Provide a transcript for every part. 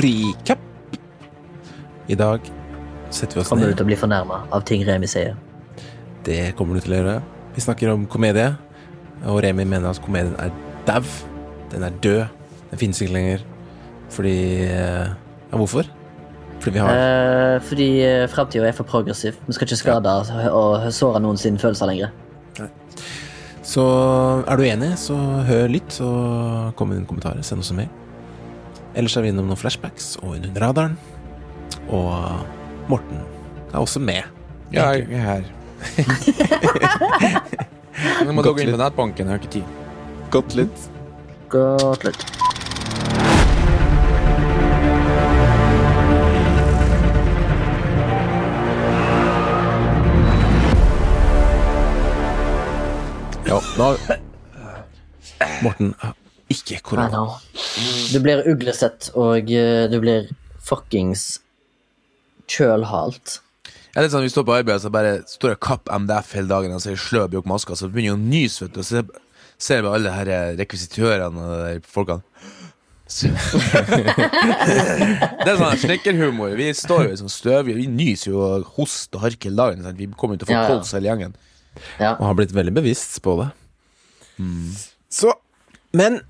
recap. I dag setter vi oss Kommer du til å bli fornærma av ting Remi sier? Det kommer du til å gjøre. Vi snakker om komedie, og Remi mener at komedien er dau. Den er død. Den finnes ikke lenger. Fordi eh, Ja, hvorfor? Fordi vi har Eh, fordi eh, framtida er for progressiv. Vi skal ikke skade og såre noen sine følelser lenger. Så er du enig, så hør litt, og kom med dine kommentarer. Send oss en mail. Ellers er vi innom noen flashbacks og Under radaren. Og Morten er også med. Ja, jeg er her. Nå må dere inn på nettbanken. Jeg har ikke tid. Godt litt. Godt litt. Ja, da Morten ikke korona. Du blir uglesett, og eh, du blir fuckings kjølhalt. Ja, det er sånn, Vi står på arbeid, så bare står jeg kapp MDF hele dagen og sier sløv bjokk maska, så begynner jeg å nyse, vet du, og så ser vi alle her eh, rekvisitørene og der folkene. Det er sånn snekkerhumor. Vi står jo i sånn støv, vi nyser jo og hoster og harker hele dagen. Sant? Vi kommer jo til å få Ja, ja. kols hele gjengen. Ja. Og har blitt veldig bevisst på det. Så Men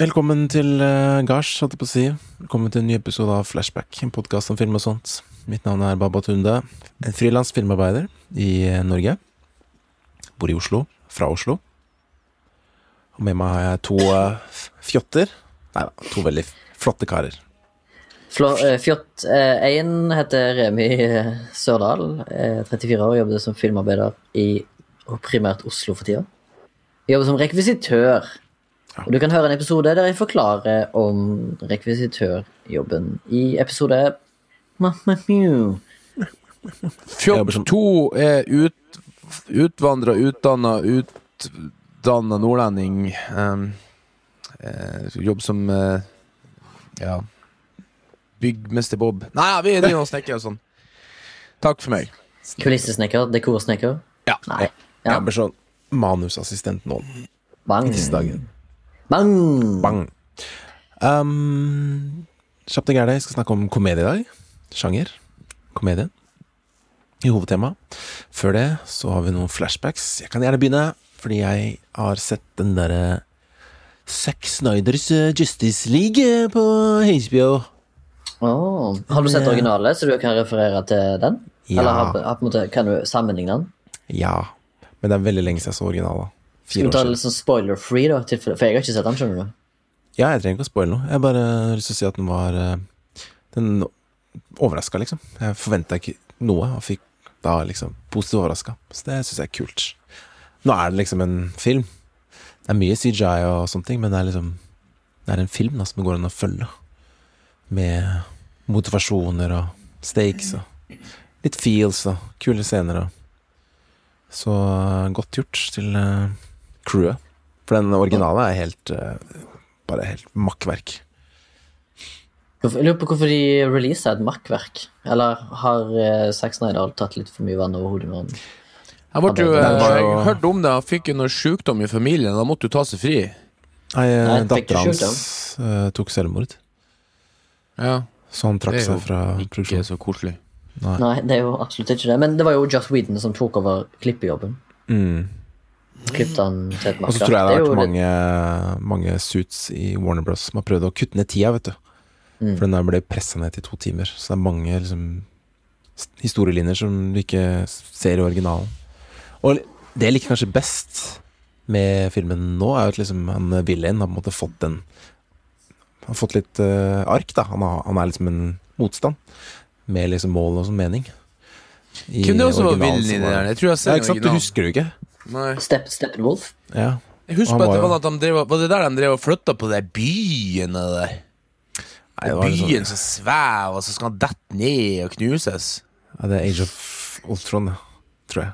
velkommen til uh, Gars, holdt jeg på å si. Velkommen til en ny episode av Flashback, en podkast om film og sånt. Mitt navn er Baba Tunde. En frilans filmarbeider i eh, Norge. Bor i Oslo. Fra Oslo. Og med meg har jeg to eh, fjotter. Nei da, to veldig flotte karer. Eh, fjott. Én heter Remi eh, Sørdal. Er 34 år, jobber som filmarbeider i primært Oslo for tida. Jeg jobber som rekvisitør. Og du kan høre en episode der jeg forklarer om rekvisitørjobben i episode Mamma Mew. Fjott jobber som- to er ut, utvandra, utdanna, utdanna nordlending. Um, uh, Jobb som uh, ja byggmester Bob. Nei, ja, vi driver og snekrer og sånn. Takk for meg. Kulissesnekker. Dekorsnekker. Ja. Nei. Jeg Ja. blir sånn manusassistent nå. Bang. Bang. Bang. Um, Kjapt og gærent, jeg skal snakke om komedie i dag. Sjanger. Komedie. I hovedtema. Før det så har vi noen flashbacks. Jeg kan gjerne begynne, fordi jeg har sett den derre Zack Snyders eh, Justice League eh, på HBO. Oh, Har du sett originale, så du kan referere til den? Ja. Eller har, har, måte, kan du sammenligne den? Ja. Men det er veldig lenge siden jeg så originalen. Fire år siden. sånn spoiler-free, da? For jeg har ikke sett den, skjønner du. Ja, jeg trenger ikke å spoile noe. Jeg bare har lyst til å si at den var eh, Den overraska, liksom. Jeg forventa ikke noe, og fikk da liksom positivt overraska. Så det syns jeg er kult. Nå er det liksom en film. Det er mye CJI og sånne ting, men det er liksom Det er en film da som det går an å følge. Med motivasjoner og stakes og litt feels og kule scener og Så eh, godt gjort til eh, crewet. For den originale er helt eh, bare helt makkverk. Jeg lurer på hvorfor de releaser et makkverk. Eller har uh, Zack Snyder tatt litt for mye vann over hodet med? Jeg, ble jo, jeg hørte om det, han fikk jo noe sjukdom i familien. Da måtte jo ta seg fri. Nei, eh, Nei, dattera hans uh, tok selvmord, Ja, så han trakk seg fra Det er jo Ikke så koselig. Nei. Nei, det er jo absolutt ikke det. Men det var jo Joss Whedon som tok over klippejobben. Mm. Klippet han til et Og så tror jeg det har vært mange, mange suits i Warner Bros. som har prøvd å kutte ned tida, vet du. Mm. For den der ble pressa ned til to timer. Så det er mange liksom, historielinjer som du ikke ser i originalen. Og det jeg liker kanskje best med filmen nå, er at liksom han villain har på en måte fått den Han har fått litt uh, ark, da. Han, har, han er liksom en motstand. Med liksom mål og sånn mening. I Kunne det også være Villain villen i det var der? Jeg tror jeg har Ja, sett ikke sant? Du husker det jo ikke? Nei. Step, Steppenwolf. Ja. Jeg husker bare at det var at de drev, var det der de drev og flytta på de byene der? Nei, det var liksom- Byen som svever, og så skal han dette ned og knuses. Ja, det er Age of Ultron, ja. tror jeg.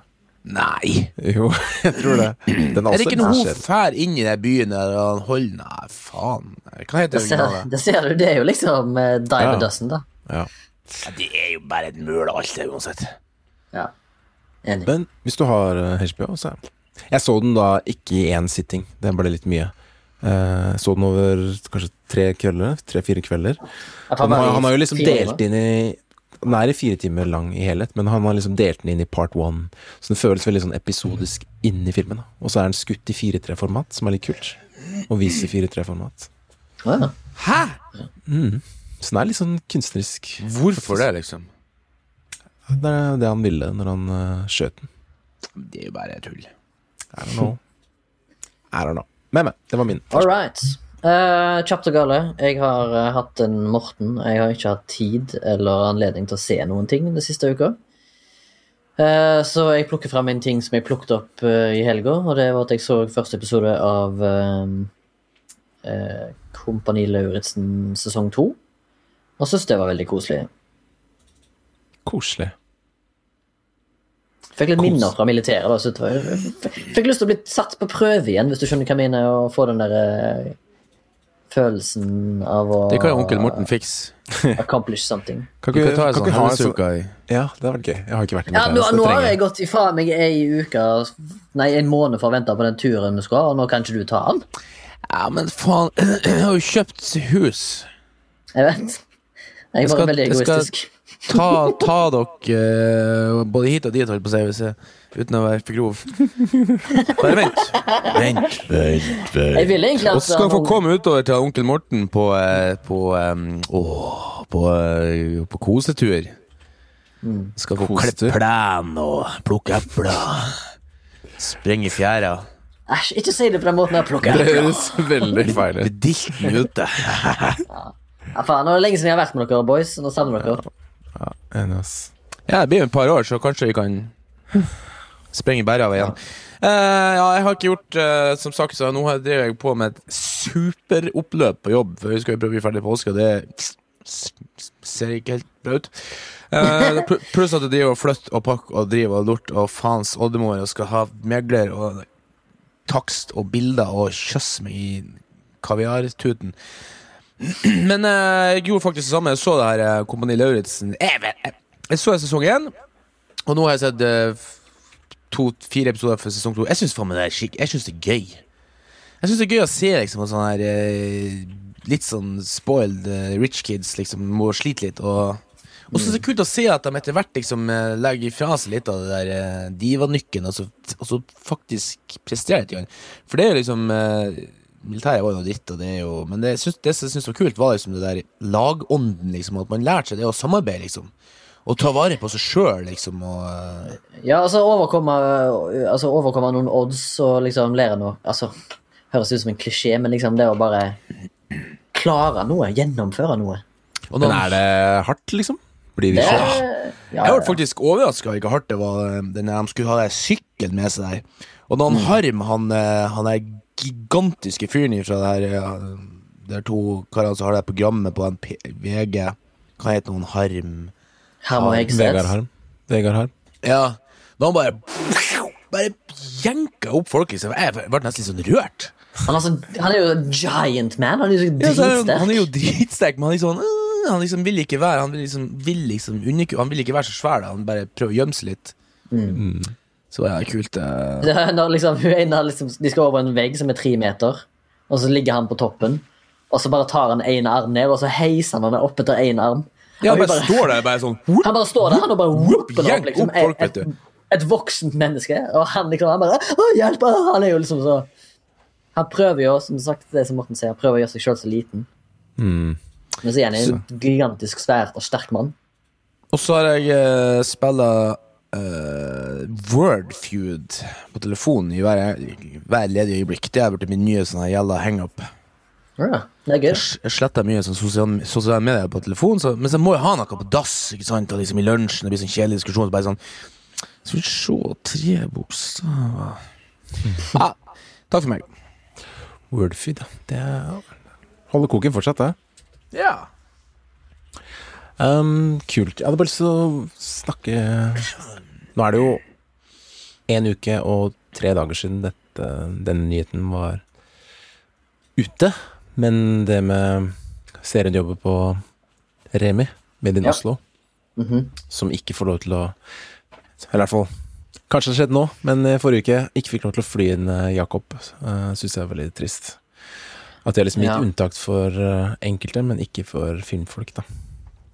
Nei! Jo, jeg tror det. Den er Er det ikke noe hun drar inn i den byen der og holder Nei, faen. Hva heter Det ser, det ser du, det er jo liksom uh, Dime Ja. a Dozen, da. Ja. Ja, det er jo bare et møl alt det, uansett. Ja. Enig. Men hvis du har eh, HBO, så Jeg så den da ikke i én sitting. Det ble litt mye. Uh, så den over kanskje tre kvelder, tre-fire kvelder. Han, har- han har jo liksom delt inn i Den er i fire timer lang i helhet, men han har liksom delt den inn i part one. Så den føles veldig sånn episodisk inn i filmen. Og så er den skutt i 4-3-format, som er litt kult. Og vise 4-3-format. Ja. Hæ?! Mm. Så den er litt sånn kunstnerisk. Hvorfor det, liksom? Det er det han ville når han uh, skjøt den. Det er jo bare tull. I don't know. I don't know. Men, men. Det var min. All right. Uh, kjapt og gale. Jeg har uh, hatt en Morten. Jeg har ikke hatt tid eller anledning til å se noen ting den siste uka. Uh, så jeg plukker frem en ting som jeg plukket opp i helga, og det var at jeg så første episode av eh, eh, Kompani Lauritzen sesong to. Og syntes det var veldig koselig. Koselig. Fikk litt Kos. minner fra militæret. da, så Fikk lyst til å bli satt på prøve igjen, hvis du skjønner hva jeg mener, og få den der eh, følelsen av å Det kan jo onkel Morten fikse. accomplish something. Kan Du ikke, du ta en sånn ikke ha en sånn i Ja, det hadde vært gøy. Jeg har ikke vært i Ja, nå, militæret, så det nå har jeg gått ifra meg ei uke Nei, en måned for å vente på den turen du skal ha, og nå kan ikke du ta den. Ja, men faen, jeg har jo kjøpt hus. Jeg vet. Jeg er bare veldig egoistisk. skal- egoistisk. Ta, ta dere eh, både hit og dit, holdt på å si, hvis jeg, uten å være for grov. Bare vent. Vent, vent, vent. Og så skal dere få komme utover til onkel Morten på eh, På, åh, på, eh, på kosetur. Mm. Skal få klippe plen og plukke epler. Sprenge i fjæra. Æsj, ikke si det på den måten. jeg plukker Det epler. høres veldig feil ut. Med dilten ute. Ja, faen, nå er det lenge siden jeg har vært med dere, boys. Nå savner dere. Ja, enig, ass. Ja, det blir jo et par år, så kanskje vi kan sprenge bæra av igjen. Uh, ja, jeg har ikke gjort uh, Som sagt, så nå driver jeg på med et superoppløp på jobb, for vi skal jo prøve å bli ferdig på påske, og det ser ikke helt bra ut. Uh, pluss at du driver og flytter og pakker og driver og lort og faens oldemor og skal ha megler og takst og bilder og kjøss meg i kaviartuten. Men eh, jeg gjorde faktisk det samme. Jeg så det her eh, Kompani Lauritzen jeg, så sesong én, og nå har jeg sett eh, to-fire episoder for sesong to. Jeg syns det er gøy. Jeg syns det er gøy å se liksom sånn her litt sånn spoiled rich kids liksom må slite litt. Og og så er det kult å se at de etter hvert liksom legger fra seg litt av det der divanykken, og, så- og så faktisk presterer et gang. For det er jo liksom Militæret var jo noe dritt, og det er jo Men det, synes, det som jeg syns var kult, var liksom det der lagånden, liksom. At man lærte seg det å samarbeide, liksom. Og ta vare på seg sjøl, liksom. Og eh, Ja, altså overkomme, altså overkomme noen odds og liksom lære noe Altså, høres ut som en klisjé, men liksom det å bare klare noe, gjennomføre noe. og Men er det hardt, liksom? Blir vi Det er, ja, Jeg ble faktisk overraska ikke hardt det var da de skulle ha sykkel med seg der. Og da han Harm, han, eh, han er gigantiske fyren fra det her Det er to karene som har det programmet på en P VG. Hva heter han? Harm Hegseth. Vegard Harm. Vegard Harm. Ja. Da han bare Bare jenka opp folk, liksom. Jeg ble nesten litt sånn rørt. Han, er så- han er jo en giant man. Han er jo dritsterk. Ja, han, er jo dritsterk, men han, er liksom, han liksom vil ikke være Han vil liksom, vil liksom Han vil ikke være så svær, da. han bare prøver å gjemme seg litt. Så ja, kult. Uh... Det når liksom, hun liksom, de skal over en vegg som er tre meter, og så ligger han på toppen. Og så bare tar han ene arm ned, og så heiser han den opp etter én arm. Ja, han bare står der bare sånn Han bare står der han og bare whooper den opp. Liksom, opp folk, et, et, voksent menneske. Og han liksom han bare Å, hjelp! Han er jo liksom så Han prøver jo, som sagt, det som Morten sier, han prøver å gjøre seg sjøl så liten. Mm. Men så er han en gigantisk svær og sterk mann. Og så har jeg uh, spilla uh, Wordfeud på telefonen i hver, hver ledige øyeblikk. Det har blitt min nye sånn gjelda hangup. Ja, det er gøy. Jeg jeg sletter mye sånn sosiale, sosiale medier på telefonen, så, men så må jeg ha noe på dass. Ikke sant? Og liksom I lunsjen det blir sånn kjedelig diskusjon. Så bare sånn Skal vi se Tre bokstaver Ja, takk for meg. Wordfeed, ja. Det er- holder koken fortsatt, det. Ja. Um, kult. Jeg hadde bare lyst til å snakke Nå er det jo en uke og tre dager siden dette, denne nyheten var ute. Men det med seriejobber på Remi, Made in Ja. Oslo, Mhm. som ikke får lov til å Eller i hvert fall Kanskje det skjedde nå, men i forrige uke ikke fikk lov til å fly inn eh, Jakob. Uh, Syns jeg er veldig trist. At de har liksom gitt Ja. unntak for eh, enkelte, men ikke for filmfolk, da.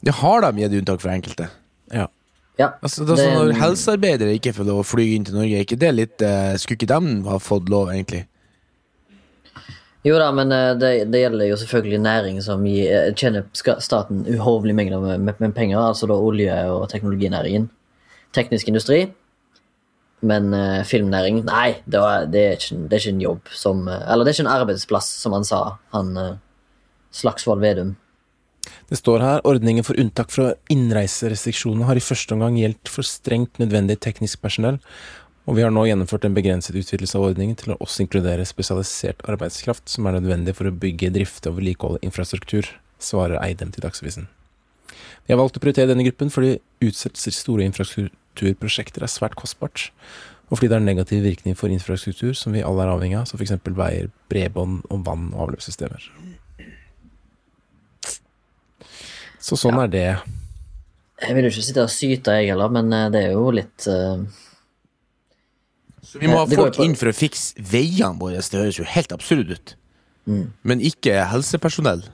Det har de gitt unntak for enkelte. Ja. Ja. Altså, det er Det- sånn Når helsearbeidere ikke får lov å fly inn til Norge, ikke det litt uh, Skulle ikke de ha fått lov, egentlig? Jo da, men eh, det, det gjelder jo selvfølgelig næring som gir, eh, tjener staten uhorvelig mengder med, med, med penger, altså da olje- og teknologinæringen. Teknisk industri. Men uh, filmnæring, nei, det, var, det, er ikke, det er ikke en jobb som Eller det er ikke en arbeidsplass, som han sa, han uh, Slagsvold Vedum. Det står her ordningen for unntak fra innreiserestriksjonene har i første omgang gjeldt for strengt nødvendig teknisk personell, og vi har nå gjennomført en begrenset utvidelse av ordningen til å også inkludere spesialisert arbeidskraft som er nødvendig for å bygge, drifte og vedlikeholde infrastruktur, svarer Eidem til Dagsavisen. Vi har valgt å prioritere denne gruppen fordi utsettelser i store infrastrukturprosjekter er svært kostbart, og fordi det har negativ virkning for infrastruktur som vi alle er avhengig av, som f.eks. veier, bredbånd og vann- og avløpssystemer. Så sånn er det. Jeg vil jo ikke sitte og syte, jeg heller, men eh, det er jo litt uh... Så vi må ha folk på- inn for å fikse veiene våre. Det høres jo helt absurd ut. Mm. Men ikke helsepersonell.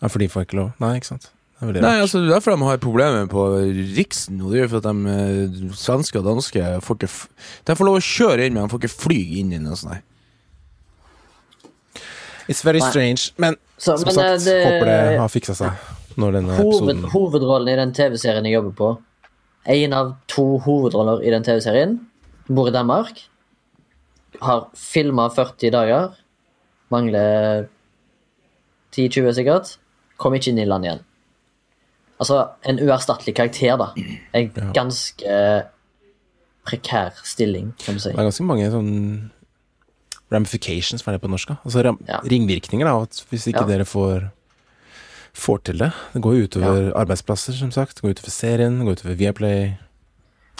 Ja, for de får ikke lov. Nei, ikke sant. Det er Nei, altså Det er derfor de har problemer på Riksen. Og det gjør for at de eh, svenske og danske får ikke f De får lov å kjøre inn, men de får ikke fly inn i noe sånt. It's very strange. Men Så, som men, sagt, eh, det- håper det har fiksa seg når denne hoved, episoden Hovedrollen i den TV-serien jeg jobber på, en av to hovedroller i den TV-serien, bor i Danmark, har filma 40 dager, mangler 10-20 sikkert, kom ikke inn i land igjen. Altså, en uerstattelig karakter, da. En ganske prekær stilling, kan du si. Det er ganske mange sånn ramifications, hva er det på norsk? da? Altså ram Ja. ringvirkninger, da. At hvis ikke Ja. dere får får til det. Det går jo utover arbeidsplasser, som sagt. Det går utover serien, det går utover Viaplay.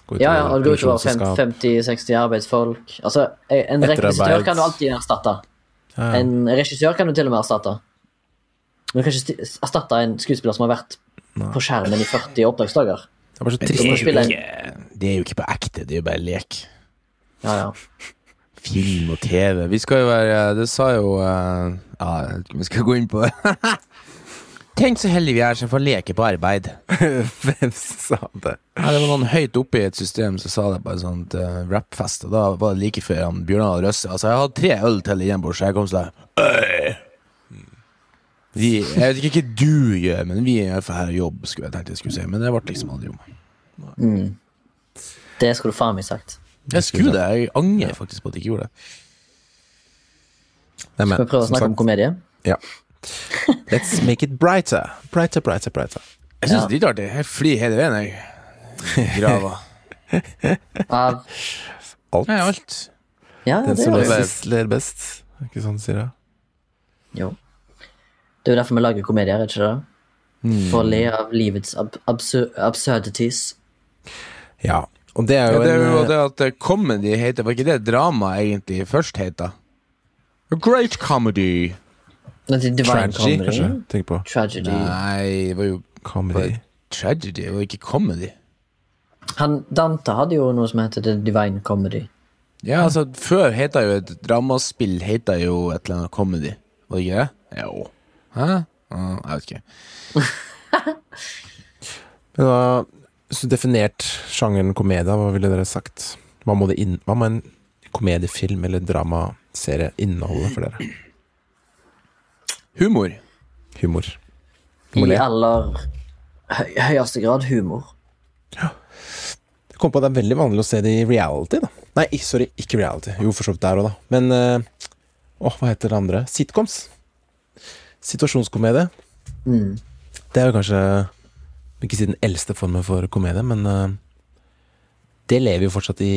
går utover Ja, ja, og det går utover produksjonsselskap. 50-60 arbeidsfolk. Altså, en regissør kan du alltid erstatte. Ja, ja. En regissør kan du til og med erstatte. Men Du kan ikke erstatte en skuespiller som har vært på skjermen i 40 oppdragsdager. Det er bare så trist. det er, en- ikke, det er jo ikke på ekte, det er jo bare lek. Ja, ja. Film og TV. Vi skal jo være Det sa jo uh, Ja, jeg vet ikke om vi skal gå inn på. Tenk så heldige vi er som får leke på arbeid. Hvem sa det? Ja, det var noen høyt oppe i et system som sa det på en sånn uh, rappfest, og da var det like før han Bjørnar Røsse Altså, jeg hadde tre øl til igjen bort så jeg kom sånn vi, Jeg vet ikke hva du gjør, men vi er fall her og jobb, skulle jeg tenkt jeg skulle si. Men det ble liksom aldri om. Det skulle du faen meg sagt. Jeg skulle det. Jeg angrer faktisk på at jeg ikke gjorde det. Nei, men, Skal vi prøve å snakke om komedie? Ja. Let's make it brighter. Brighter, brighter, brighter. Jeg syns Ja. det er litt artig. Jeg flyr hele veien, jeg. Grava. Av Alt. Nei, alt. Ja, Den det som er ler best, ler best. Er ikke sånn, sier jeg. Jo. Det er jo derfor vi lager komedier, er ikke det? Mm. For å le av livets ab absur absurdities. Ja. Og det er Ja, jo det er jo en det at eh, comedy heter Var ikke det drama egentlig først heter? A great comedy. Det er Divine tragedy, comedy. kanskje? Tenk på Tragedy. Nei, det var jo comedy. tragedy, det var ikke comedy. Han, Dante hadde jo noe som heter The Divine Comedy. Ja, altså, før heta jo et dramaspill heta jo et eller annet comedy. Var det ikke det? Jo. Hæ? Jeg vet ikke. Men hva, hvis du definert sjangeren komedie, hva ville dere sagt? Hva må, det inn, hva må en komediefilm eller dramaserie inneholde for dere? Humor. Humor. humor. I aller høy, høyeste grad humor. Ja. Jeg kom på at det er veldig vanlig å se det i reality, da. Nei, sorry, ikke reality. Jo, for så vidt der òg, da. Men åh, Åh, hva heter det andre? Sitcoms. Situasjonskomedie. Mm. Det er jo kanskje Ikke si den eldste formen for komedie, men uh, det lever jo fortsatt i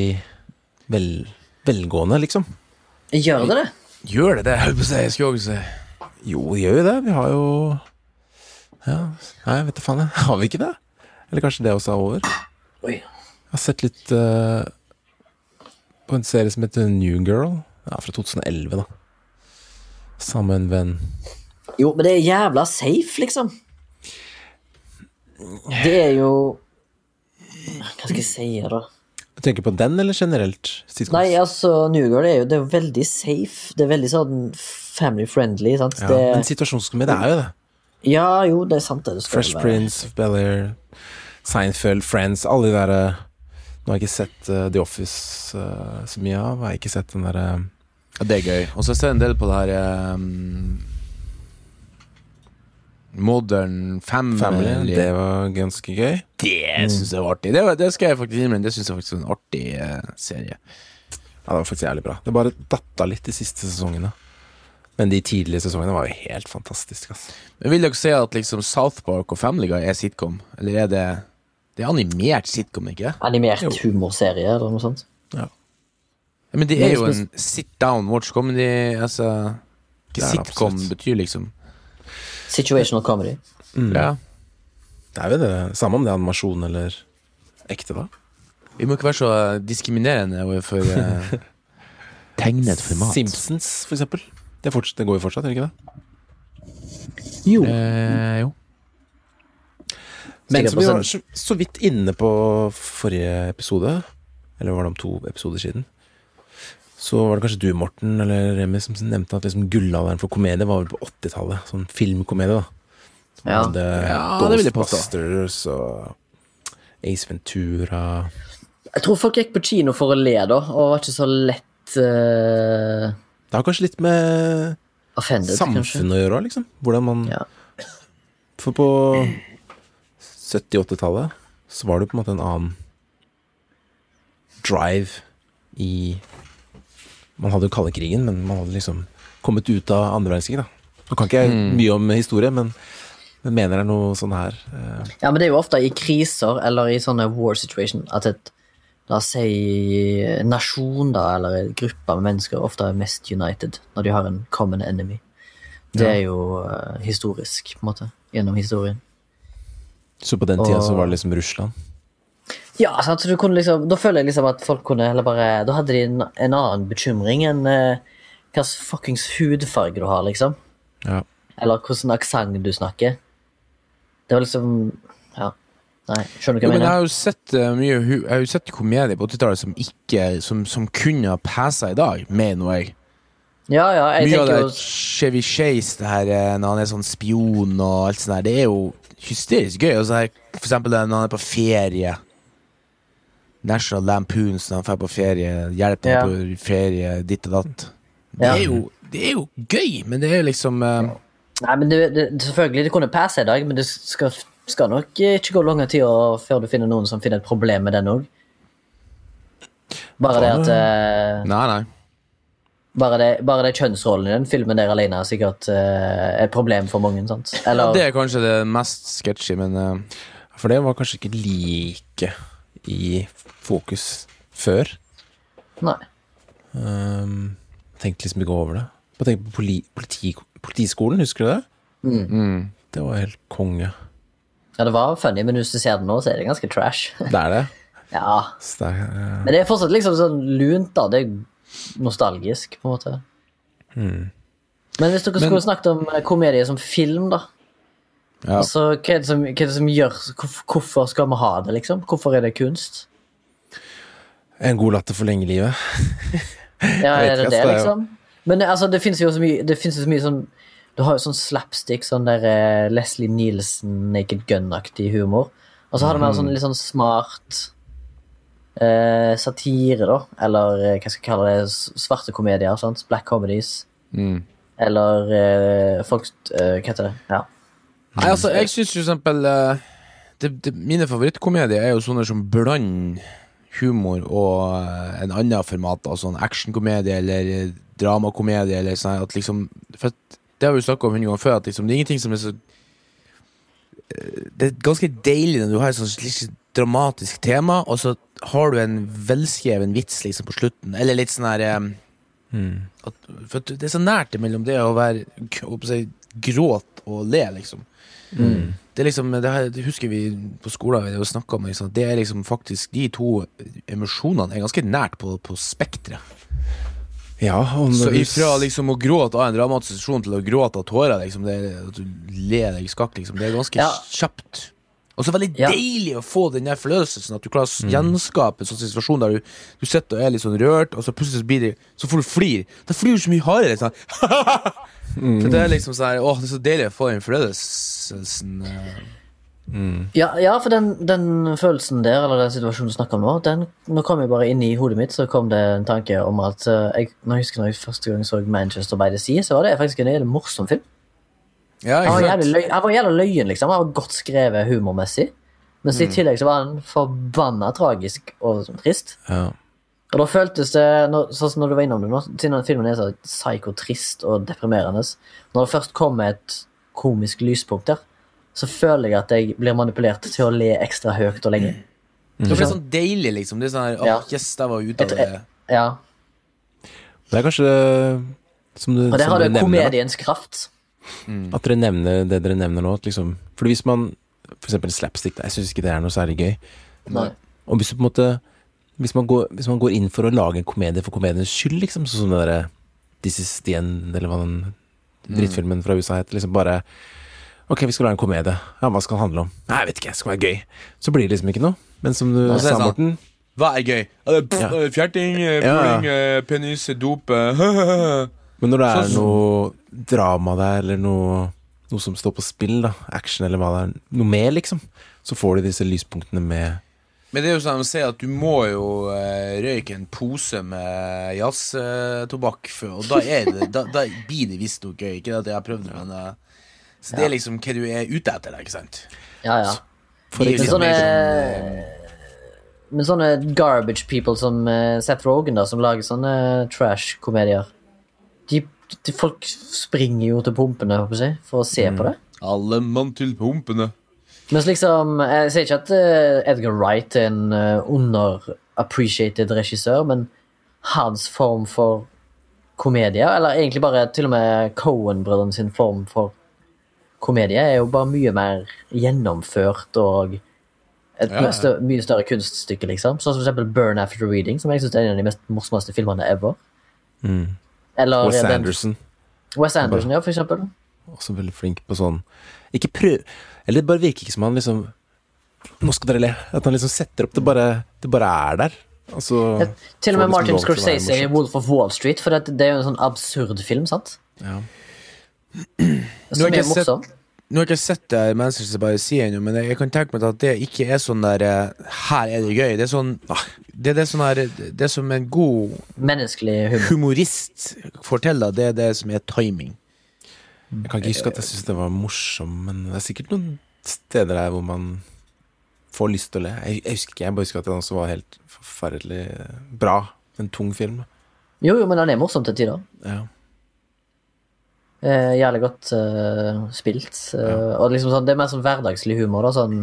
vel, velgående, liksom. Gjør det det? Gjør det det? Jeg skulle også si. Jo, det gjør jo det. Vi har jo Ja, nei, vet du faen, jeg. Har vi ikke det? Eller kanskje det også er over? Oi. Jeg har sett litt uh, på en serie som heter New Girl. Ja, fra 2011, da. Sammen med en venn. Jo, men det er jævla safe, liksom. Det er jo Hva skal jeg si, da? Du tenker på den, eller generelt? Sitcoms? Nei, altså, New Girl er jo, det er veldig safe. Det er veldig sånn family friendly. Sant? Ja, det, men situasjonskomedie er jo det. ja, jo, det er sant. Det, det skal Fresh være. Prince, Bel-Air, Seinfeld, Friends, alle de derre Nå har jeg ikke sett uh, The Office uh, så mye av. Jeg har ikke sett den derre Ja, det er gøy. Og så ser jeg en del på det her um, Modern Family. Family. Det var ganske gøy. Det syns jeg var artig. Det, var, det skal jeg faktisk innrømme. Det syns jeg faktisk var en artig eh, serie. Ja, det var faktisk jævlig bra. Det bare datta litt de siste sesongene. Men de tidlige sesongene var jo helt fantastiske. Altså. Men Vil dere si at liksom South Park og Family Guy er sitcom? Eller er det Det er animert sitcom, ikke? Animert Jo. humorserie eller noe sånt. Ja, men det er jo en sit down watch comedy. Altså er Sitcom absolutt. betyr liksom Situational comedy. Mm. Ja. Det er jo det samme om det er animasjon eller ekte, da. Vi må ikke være så diskriminerende overfor uh, tegnet format. Simpsons, for eksempel. Det, fortsatt, det går jo fortsatt, gjør det ikke det? Jo. Eh, jo. Men som vi var så, så vidt inne på forrige episode, eller var det om to episoder siden, så var det kanskje du, Morten, eller Remi, som nevnte at liksom gullalderen for komedie var vel på 80-tallet. Sånn filmkomedie, da. Som Ja. hadde Ja, det vil jeg påstå. Ghostbusters og Ace Ventura Jeg tror folk gikk på kino for å le, da, og var ikke så lett uh, Det har kanskje litt med offended, kanskje. samfunnet å gjøre òg, liksom. Hvordan man Ja. For på 70-80-tallet så var det på en måte en annen drive i Man hadde jo kalde krigen, men man hadde liksom kommet ut av andre verdenskrig, da. Nå kan ikke jeg Mm. mye om historie, men jeg mener det er noe sånn her. eh, Ja, men det er jo ofte i kriser eller i sånne war situation at et La oss si nasjon, da, eller en gruppe med mennesker, ofte er mest united når de har en common enemy. Det er jo uh, historisk, på en måte, gjennom historien. Så på den tida så var det liksom Russland. Ja, sant, så du kunne liksom Da føler jeg liksom at folk kunne heller bare Da hadde de en, en annen bekymring enn uh, hva slags fuckings hudfarge du har, liksom. Ja. Eller hvilken aksent du snakker. Det var liksom Ja. Nei, skjønner du Jo, hva men jeg jeg mener? har jo sett uh, mye Jeg har jo sett komedie på 80-tallet som ikke Som, som kunne ha passa i dag, mener jeg. Ja, ja, jeg Mye av det jo Chevy Chase, det her eh, når han er sånn spion og alt sånt der, det er jo hysterisk gøy. Og så her, for eksempel når han er på ferie. National Lampoons når han drar på ferie. hjelper ham Ja. på ferie, ditt og datt. Det, Ja. er jo, det er jo gøy, men det er liksom uh... Nei, men det, det, selvfølgelig, det kunne passe i dag, men det skal, skal nok ikke gå lang tid før du finner noen som finner et problem med den òg. Bare det at uh, Nei, nei. bare, det, bare det kjønnsrollen i den filmen der alene er sikkert uh, et problem for mange. sant? Eller, Det er kanskje det mest sketchy, men uh, For det var kanskje ikke like i fokus før. Nei. Um, tenkte liksom ikke over det. Bare tenk på poli, politi, Politiskolen, husker du det? mm. Det var helt konge. Ja, det var funny, men hvis du ser det nå, så er det ganske trash. Det er det. ja, det er, eh, Men det er fortsatt liksom sånn lunt, da. Det er nostalgisk, på en måte. Mm. Men hvis dere Men- skulle snakket om eh, komedie som film, da. Ja. Altså, hva er, det som, hva er det som gjør hvorfor, skal vi ha det, liksom? Hvorfor er det kunst? En god latter forlenger livet. Ja, er det det, altså, liksom? Men eh, altså, det finnes jo så mye Det så mye sånn Du har jo sånn slapstick, sånn der eh, Leslie Nielsen, Naked Gun-aktig humor. Og så har du mer sånn litt sånn smart eh, satire, da. Eller eh, hva skal jeg kalle det? Svarte komedier. sant? Black comedies. Mm. Eller eh, folk eh, Hva heter det? Ja. Nei, altså, jeg syns for eksempel eh, det, det, Mine favorittkomedier er jo sånne som blander humor og eh, en annen format, altså en actionkomedie eller eh, dramakomedie eller sånn at liksom For at, det har vi jo snakka om hundre ganger før, at liksom, det er ingenting som er så eh, Det er ganske deilig når du har et sånt litt dramatisk tema, og så har du en velskreven vits liksom på slutten, eller litt sånn her eh, Hmm. at, For at det er så nært mellom det å være å si, gråt og le, liksom. Det er liksom, det, her, det husker vi på skolen vi snakka om. Liksom. Det er liksom faktisk De to emosjonene er ganske nært på, på spekteret. Ja, Så ifra liksom å gråte av en dramatisk situasjon til å gråte av tårer, liksom, det er, at du ler deg skakk, liksom, det er ganske Ja. kjapt. Og så det veldig Ja. deilig å få den der forløselsen, at du klarer å gjenskape en sånn situasjon der du, du sitter og er litt sånn rørt, og så plutselig så blir det Så får du flir. Da flyr du så mye hardere. Sånn. For det er liksom sånn Åh, det er så deilig å få den forløselsen. Mm. Ja, ja for den, den følelsen der, eller den situasjonen du snakker om nå, den, nå kom jeg bare inn i hodet mitt, så kom det en tanke om at eh, jeg, når jeg husker når jeg første gang så Manchester by the Sea, så var det faktisk en morsom film. Ja, Han var jævlig, løy, han var jævlig løyen, liksom. Han var godt skrevet humormessig. Mens i tillegg så var han forbanna tragisk og trist. Ja. Og da føltes det, når, sånn som når du var innom det nå, siden filmen er så psykotrist og deprimerende, når det først kommer et komisk lyspunkt der, så føler jeg at jeg blir manipulert til å le ekstra høyt og lenge. Det blir sånn deilig, liksom. Det er sånn her, oh, Ja. yes, der var ute av det. Ja, Det er kanskje som du, Og der som har da. komediens kraft. At dere nevner det dere nevner nå. At liksom, for hvis man For eksempel slapstick, jeg syns ikke det er noe særlig gøy. Nei. Og hvis du på en måte hvis man, går, hvis man går inn for å lage en komedie for komediens skyld, liksom, sånn som den derre This Is The End, eller hva den drittfilmen fra USA heter, liksom bare Ok, vi skal lage en komedie. Ja, hva skal den handle om? Nei, jeg vet ikke, det skal være gøy. Så blir det liksom ikke noe. Men som du er sa, sånn. Morten Hva er gøy? Er pff, Ja. eh, Fjerting, puling, Ja, eh, penis, dop eh, Men når det er noe drama der, eller noe, noe som står på spill, da, action eller hva det er, noe mer, liksom, så får du disse lyspunktene med Men det er jo sånn å si at du må jo eh, røyke en pose med jazztobakk, før, og da, er det, da, da blir det visstnok gøy. Ikke at jeg har prøvd det, men eh, Så det er liksom hva du er ute etter, ikke sant? Ja, ja. For Det Men liksom sånne, sånn, men sånne garbage people som eh, Seth Rogan, da, som lager sånne trash-komedier de, de, Folk springer jo til pumpene håper jeg, for å se på det. Alle mann til pumpene. Mens liksom Jeg sier ikke at eh, Edgar Wright er en uh, underappreciated regissør, men hans form for komedie, eller egentlig bare til og med Cohen-brødrene sin form for komedie, er jo bare mye mer gjennomført og et Ja, ja. stø mye større kunststykke, liksom. Sånn som for eksempel Burn After Reading, som jeg syns er en av de mest morsomste filmene ever. Eller Wes den- Anderson. Wes Anderson, ja, for eksempel. Også veldig flink på sånn Ikke prøv Eller det bare virker ikke som han liksom Nå skal dere le. At han liksom setter opp Det bare, det bare er der. Altså Til og med liksom Martin Scorsese i. Wolf of Wall Street, for det, det er jo en sånn absurd film, sant? Ja. Som er morsom. sett-. Nå har jeg ikke sett det Manchester by the Sea ennå, men jeg, kan tenke meg at det ikke er sånn der eh, Her er det gøy. Det er sånn Det er det sånn der, Det er som en god Menneskelig humor. humorist får til, da. Det er det som er timing. Jeg kan ikke huske at jeg syntes det var morsom, men det er sikkert noen steder der hvor man får lyst til å le. Jeg, jeg husker ikke, jeg bare husker at den også var helt forferdelig bra. En tung film. Jo, jo, men den er morsom til tider. Ja. Eh, jævlig godt uh, spilt. Eh, Og liksom sånn, det er mer sånn hverdagslig humor, da. Sånn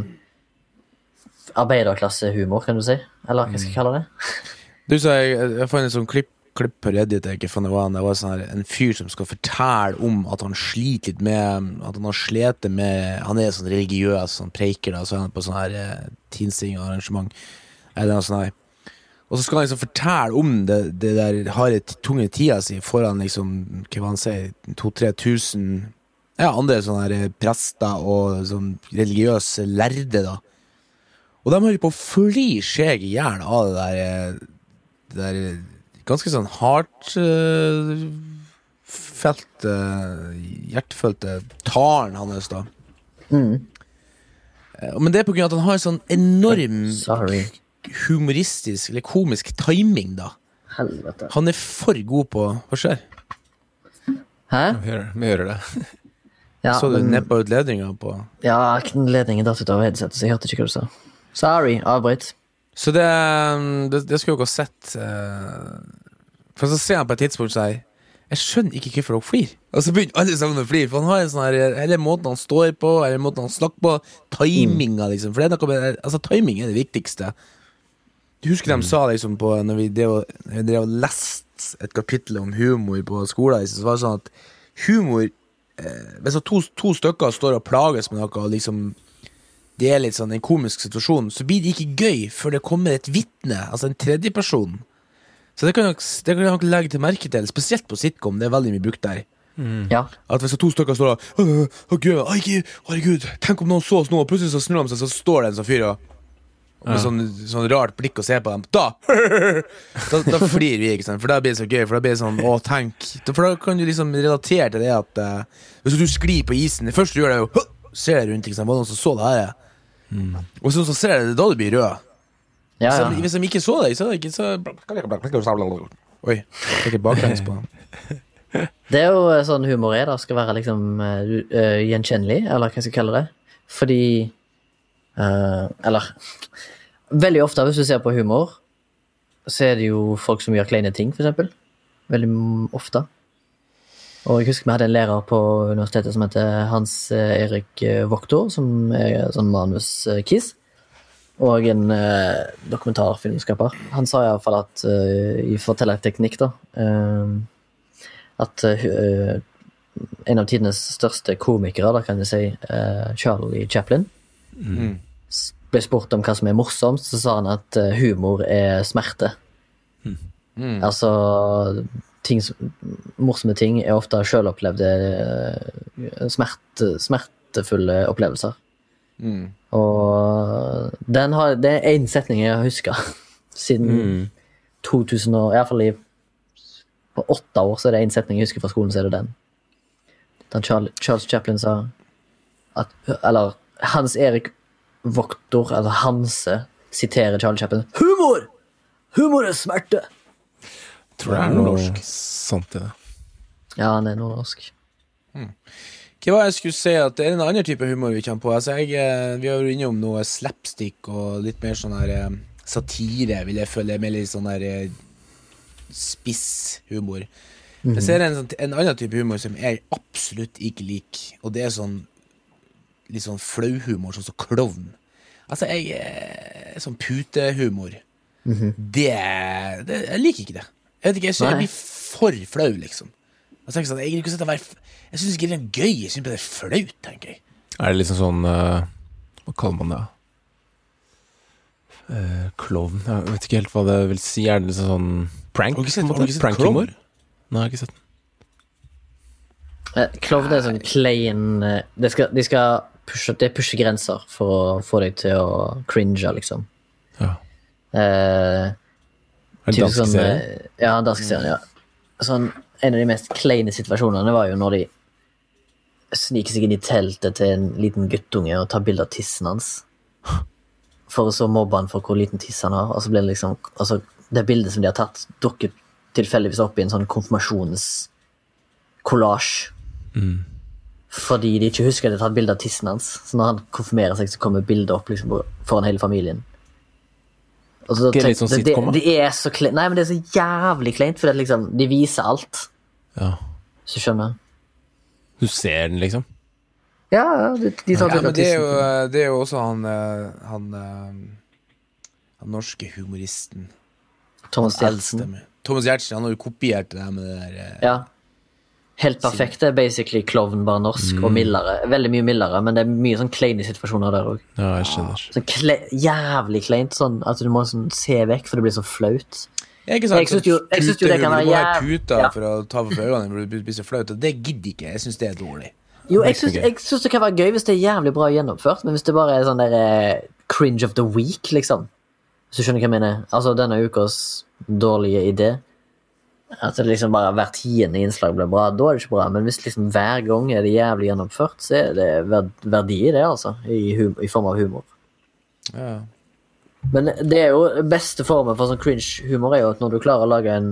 arbeiderklassehumor, kan du si. Eller hva skal jeg kalle det? Du sa jeg, jeg fant et sånt klipp, klipp på Reddit jeg ikke fant det var, det var sånn her, en fyr som skal fortelle om at han sliter litt med At han har slitt med Han er sånn religiøs, sånn preiker, da, så er han på sånn her eh, tinsing-arrangement. Eller noe sånn her. Og så skal han liksom fortelle om det, det der harde, tunge tida si foran liksom, hva han sier, 2000-3000 ja, andre sånne her eh, prester og sånn religiøse lærde, da. Og de holder på å fly seg i hjel av det der, eh, det der eh, ganske sånn hardt uh, felte, hjertefølte talen hans, da. Mm. Men det er på grunn av at han har en sånn enorm Sorry. Humoristisk eller komisk timing, da. Helvete. Han er for god på Hva skjer? Hæ? Vi hører, vi hører det. Ja, Så du neppa ut ledninga på ja ledningen datt ut av headsetet, så jeg hørte ikke hva du sa. Sorry, avbryt. Så det, det, det skulle dere ha sett. eh, For så ser han på et tidspunkt seg Jeg skjønner ikke hvorfor dere flir Og så begynner alle sammen å flire. For han har en sånn her Eller måten han står på, eller måten han snakker på. Timinga, liksom. For det er noe med Altså, timing er det viktigste. Du husker de sa liksom på Når vi drev og, drev og leste et kapittel om humor på skolen, så var det sånn at humor eh, Hvis to, to stykker står og plages med noe, og liksom det er litt sånn en komisk situasjon, så blir det ikke gøy før det kommer et vitne, altså en tredjeperson. Så det kan dere det kan dere legge til merke til, spesielt på sitcom. Det er veldig mye brukt der. Ja. At hvis to stykker står og «Åh, åh, Gud, herregud, herregud, tenk om noen så oss nå, og plutselig så snur de seg, så står det en sånn fyr og med Ja. sånn, sånn rart blikk å se på dem. Da Da, da flirer vi, ikke sant? For da blir det så gøy. For da blir det sånn Å, tenk. For da kan du liksom relatere til det at uh, Hvis du sklir på isen Det første du gjør, er jo Ser deg rundt, ikke sant? Var det noen som så det her? Og så, så ser jeg det, da du blir rød. Ja, Så, ja. hvis de ikke så deg, så er det ikke så Oi. Det er ikke baklengs på dem. Det er jo eh, sånn humor er, da. Skal være liksom uh, gjenkjennelig, eller hva jeg skal kalle det. Fordi Eller Veldig ofte, hvis du ser på humor, så er det jo folk som gjør kleine ting, eksempel. Veldig ofte. Og jeg husker vi hadde en lærer på universitetet som heter Hans eh, Erik eh, Voktor, som er sånn manus-kiss. Og en eh, dokumentarfilmskaper. Han sa iallfall at uh, i fortellerteknikk, da uh, at uh, en av tidenes største komikere, da kan jeg si, eh, Charlie Chaplin, Mm. Ble spurt om hva som er morsomst, så sa han at eh, humor er smerte. Mm. Altså ting som, Morsomme ting er ofte sjølopplevde eh, smerte, smertefulle opplevelser. Mm. Og den har, det er én setning jeg har huska siden Mm. 2000 år, Iallfall i på åtte år så er det én setning jeg husker fra skolen, så er det den. Den Charles, Charles Chaplin sa at Eller Hans Erik Voktor, eller Hanse, siterer Charles Chaplin. Humor! Humor er smerte! Tror det er noe Nordnorsk. sant i det. Ja, han er nordnorsk. Hva var jeg skulle si at det er en annen type humor vi kommer på? Altså, jeg, eh, vi har jo innom noe slapstick og litt mer sånn her eh, satire, vil jeg føle. Med litt sånn her Spisshumor spiss humor. Jeg ser en, sånn, en annen type humor som jeg absolutt ikke liker, og det er sånn litt sånn flauhumor, sånn som klovn. Altså, jeg eh, Sånn putehumor. det, det Jeg liker ikke det. Jeg vet ikke, jeg, synes jeg blir for flau, liksom. Jeg jeg, jeg, jeg f- Jeg syns ikke det er gøy, jeg syns det er flaut, tenker jeg. Er det liksom sånn uh, Hva kaller man det? Uh, klovn Jeg vet ikke helt hva det vil si. Er det liksom sånn prank? Har du ikke sett- har du ikke sett Prankhumor? klovn? Nei, jeg har ikke sett den. Klovn er sånn klein de skal, De skal pushe, det pusher grenser for å få deg til å cringe, liksom. Ja. Eh, en dansk sånn, serie? Ja, Ja, dansk serie. ja. Sånn, en av de mest kleine situasjonene var jo når de sniker seg inn i teltet til en liten guttunge og tar bilde av tissen hans. For å så mobbe han for hvor liten tiss han har. Og så blir det liksom altså, Det bildet som de har tatt, dukker tilfeldigvis opp i en sånn konfirmasjonskollasj. Mm. Fordi de ikke husker at de har tatt bilde av tissen hans. Så når han konfirmerer seg, så kommer bildet opp liksom, foran hele familien. Så det, er sånn det, det, det er så kleint. Nei, men det er så jævlig kleint, for det liksom, de viser alt. Ja. Hvis du skjønner? Du ser den, liksom? Ja, ja, de, de tar Ja, men det er, jo, det er jo også han Han, Han, eh, han norske humoristen. Thomas Gjertsen. Thomas Gjertsen, Han har jo kopiert det der med det der eh, Ja. Helt perfekt. Er basically klovn, bare norsk, Mm. og mildere. Veldig mye mildere, men det er mye sånn kleine situasjoner der òg. Ja, jeg skjønner. Sånn kle jævlig kleint, sånn at du må sånn se vekk, for det blir så flaut. Jeg, ikke sant, Jeg synes jo- jo det kan være jævlig... Du må ha puta Ja. for å ta for øynene det blir så flaut, og det gidder ikke jeg. Syns det er dårlig. Jo, syns, jeg syns det kan være gøy hvis det er jævlig bra gjennomført, men hvis det bare er sånn der eh, cringe of the week, liksom Hvis du skjønner hva jeg mener? Altså denne ukas dårlige idé. At det liksom bare hver tiende innslag blir bra, da er det ikke bra. Men hvis liksom hver gang er det jævlig gjennomført, så er det verdi i det, altså. I, hum I form av humor. Ja. Men det er jo beste formen for sånn cringe-humor er jo at når du klarer å lage en